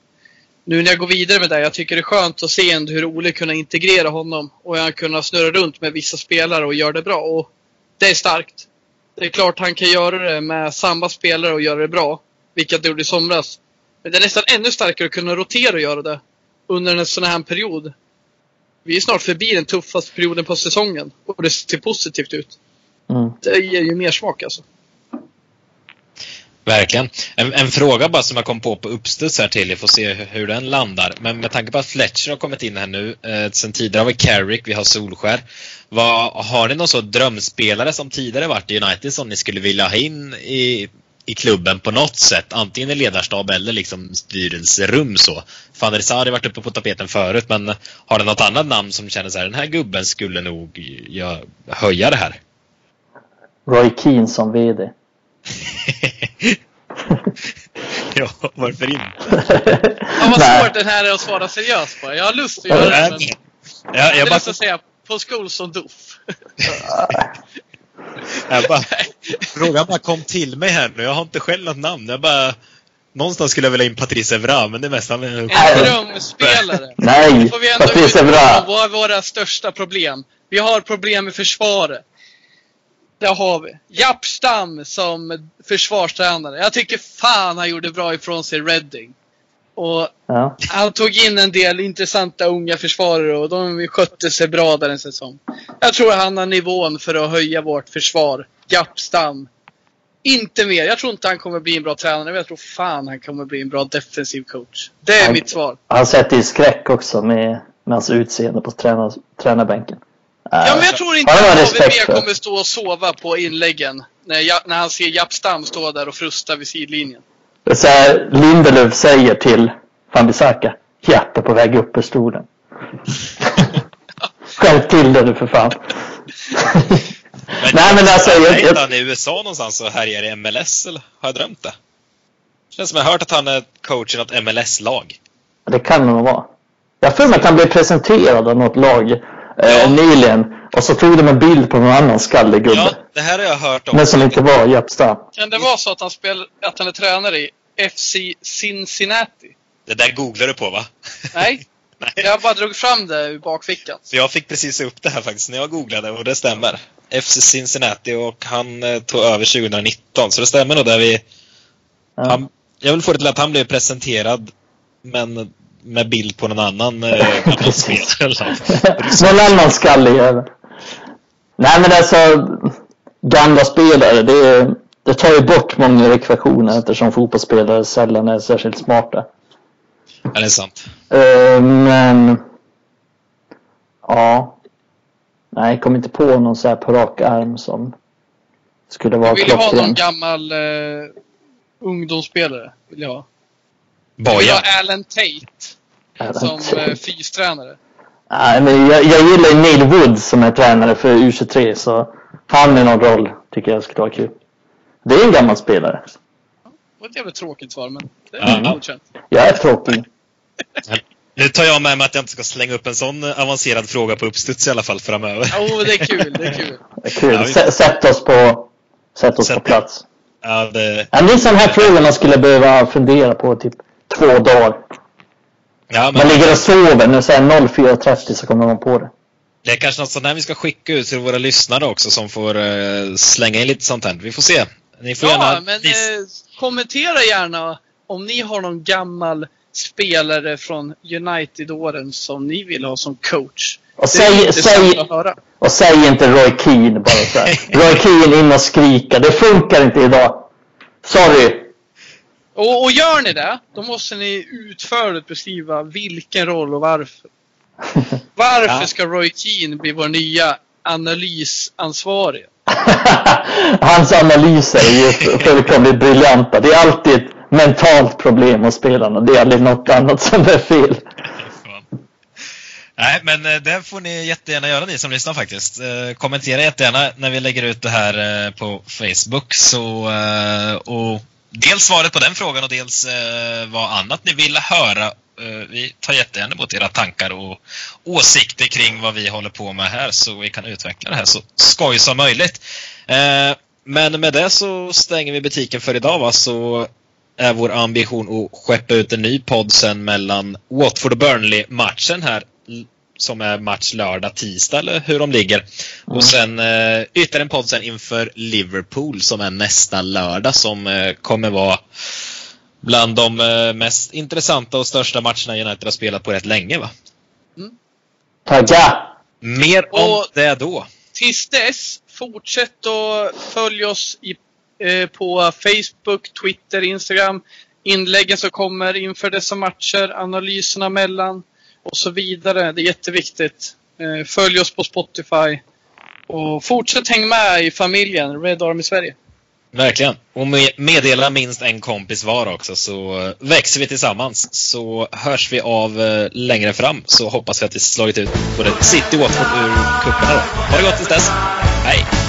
nu när jag går vidare med det, jag tycker det är skönt att se ändå hur Ole kunde integrera honom och han kunde snurra runt med vissa spelare och göra det bra. Och det är starkt. Det är klart han kan göra det med samma spelare och göra det bra. Vilket det gjorde i somras. Men det är nästan ännu starkare att kunna rotera och göra det under en sån här period. Vi är snart förbi den tuffaste perioden på säsongen och det ser positivt ut. Mm. Det ger ju mer smak alltså. Verkligen. En, en fråga bara som jag kom på på uppstuds här till, vi får se hur, hur den landar. Men med tanke på att Fletcher har kommit in här nu, eh, sen tidigare har vi Carrick, vi har Solskär. Vad, har ni någon så drömspelare som tidigare varit i United som ni skulle vilja ha in i, i klubben på något sätt? Antingen i ledarstab eller liksom styrelserum så. Van der Sar har varit uppe på tapeten förut, men har du något annat namn som känner så här, den här gubben skulle nog ja, höja det här? Roy Keane som VD. [laughs] ja, varför inte? Ja, vad svårt den här är att svara seriöst på. Jag har lust att göra det, men Jag, jag jag, bara, lust att säga på skol som [laughs] jag bara, frågan bara kom till mig här nu. Jag har inte själv något namn. Jag bara, någonstans skulle jag vilja in Patrice Evra, men det är mest han är En Nej. drömspelare. Nej, Nu får vi ändå Patrice Evra. från vad är våra största problem. Vi har problem med försvaret. Det har vi. Japp Stam som försvarstränare. Jag tycker fan han gjorde bra ifrån sig i Reading. Och Ja. han tog in en del intressanta unga försvarare och de skötte sig bra där en säsong. Jag tror han har nivån för att höja vårt försvar. Japp Stam. Inte mer. Jag tror inte han kommer bli en bra tränare, men jag tror fan han kommer bli en bra defensiv coach. Det är Han- mitt svar. Han sätter i skräck också med, med hans utseende på tränar, tränarbänken. Ja, men jag tror inte att AVB kommer stå och sova på inläggen. När, när han ser Japp Stam stå där och frusta vid sidlinjen. Det är så här, Lindelöf säger till van Bissaka. Japp är på väg upp ur stolen. [laughs] Skärp till det du för fan. Nej, men alltså, jag- jag- han i USA någonstans och härjar i MLS, eller har jag drömt det? Känns som jag har hört att han är coach i något MLS-lag. Det kan nog vara. Jag har för mig att han blev presenterad av något lag eh, Ja. nyligen. Och så tog de en bild på någon annan skallig gubbe. Ja, det här har jag hört om. men som inte var Stam. Kan det vara så att han, spel, att han är tränare i FC Cincinnati? Det där googlar du på va? Nej, [laughs] Nej. jag bara drog fram det ur bakfickan. Så jag fick precis upp det här faktiskt när jag googlade och det stämmer. FC Cincinnati och han eh, tog över 2019 så det stämmer nog där vi... Ja. Han, jag vill få det till att han blev presenterad men med bild på någon annan eh, gammal spelare. [laughs] eller- någon annan skallig jävel. Nej men alltså, gamla spelare, det, det tar ju bort många ekvationer eftersom fotbollsspelare sällan är särskilt smarta. Ja, det är sant. Eh, men, ja. Nej, jag kom inte på någon så här på rak arm som skulle vara Jag vill ju ha någon klockren. gammal eh, ungdomsspelare. Vill jag ha. Bojan. ha Alan Tate som eh, fystränare. Nej, men jag, jag gillar Neil Wood som är tränare för U23 så han i någon roll tycker jag skulle vara kul. Det är en gammal spelare. Det var ett jävligt tråkigt svar, men det Ja. är godkänt. Jag är tråkig. Nu tar jag med mig att jag inte ska slänga upp en sån avancerad fråga på uppstuds i alla fall framöver. Jo, det är kul. Det är kul. [laughs] Det är kul. Ja, vi- Sä- Sätt oss på, sätt oss Sätt- på plats. Ja, det, Ja, det är sån här fråga man skulle behöva fundera på typ två dagar. ja, Man men ligger och sover, nu säger 04.30 så kommer man på det. det är kanske något sånt här vi ska skicka ut till våra lyssnare också som får eh, slänga in lite sånt här. Vi får se. Ni får Ja, gärna... men eh, kommentera gärna om ni har någon gammal spelare från United-åren som ni vill ha som coach. Och Det är säg, säg, och säg inte Roy Keane bara så här. [laughs] Roy Keane in och skrika. Det funkar inte idag. Sorry. Och, och gör ni det, då måste ni utförligt beskriva vilken roll och varför. [laughs] Varför Ja. ska Roy Keane bli vår nya analysansvarige? [laughs] Hans analyser är ju fullkomligt briljanta. Det är alltid ett mentalt problem hos spelarna. Det är aldrig något annat som är fel. Nej, men eh, det får ni jättegärna göra ni som lyssnar faktiskt. Eh, kommentera jättegärna när vi lägger ut det här på Facebook. Så, och dels svaret på den frågan och dels eh, vad annat ni vill höra. Eh, vi tar jättegärna emot era tankar och åsikter kring vad vi håller på med här så vi kan utveckla det här så skoj som möjligt. Eh, men med det så stänger vi butiken för idag va? så är vår ambition att skeppa ut en ny podd sen mellan Watford och Burnley-matchen här som är match lördag, tisdag eller hur de ligger. Mm. Och sen eh, ytterligare en podd sen inför Liverpool som är nästa lördag som eh, kommer vara bland de eh, mest intressanta och största matcherna United har spelat på rätt länge va? Mm. Tagga! Mer om och det då. Tills dess, fortsätt att följa oss i Eh, på Facebook, Twitter, Instagram. Inläggen som kommer inför dessa matcher, analyserna mellan och så vidare. Det är jätteviktigt. Eh, följ oss på Spotify. Och fortsätt häng med i familjen Red Army Sverige. Verkligen. Och meddela minst en kompis var också så eh, växer vi tillsammans. Så hörs vi av eh, längre fram så hoppas vi att vi slagit ut både City och Watford ur cupen. Ha det gott tills dess. Hej!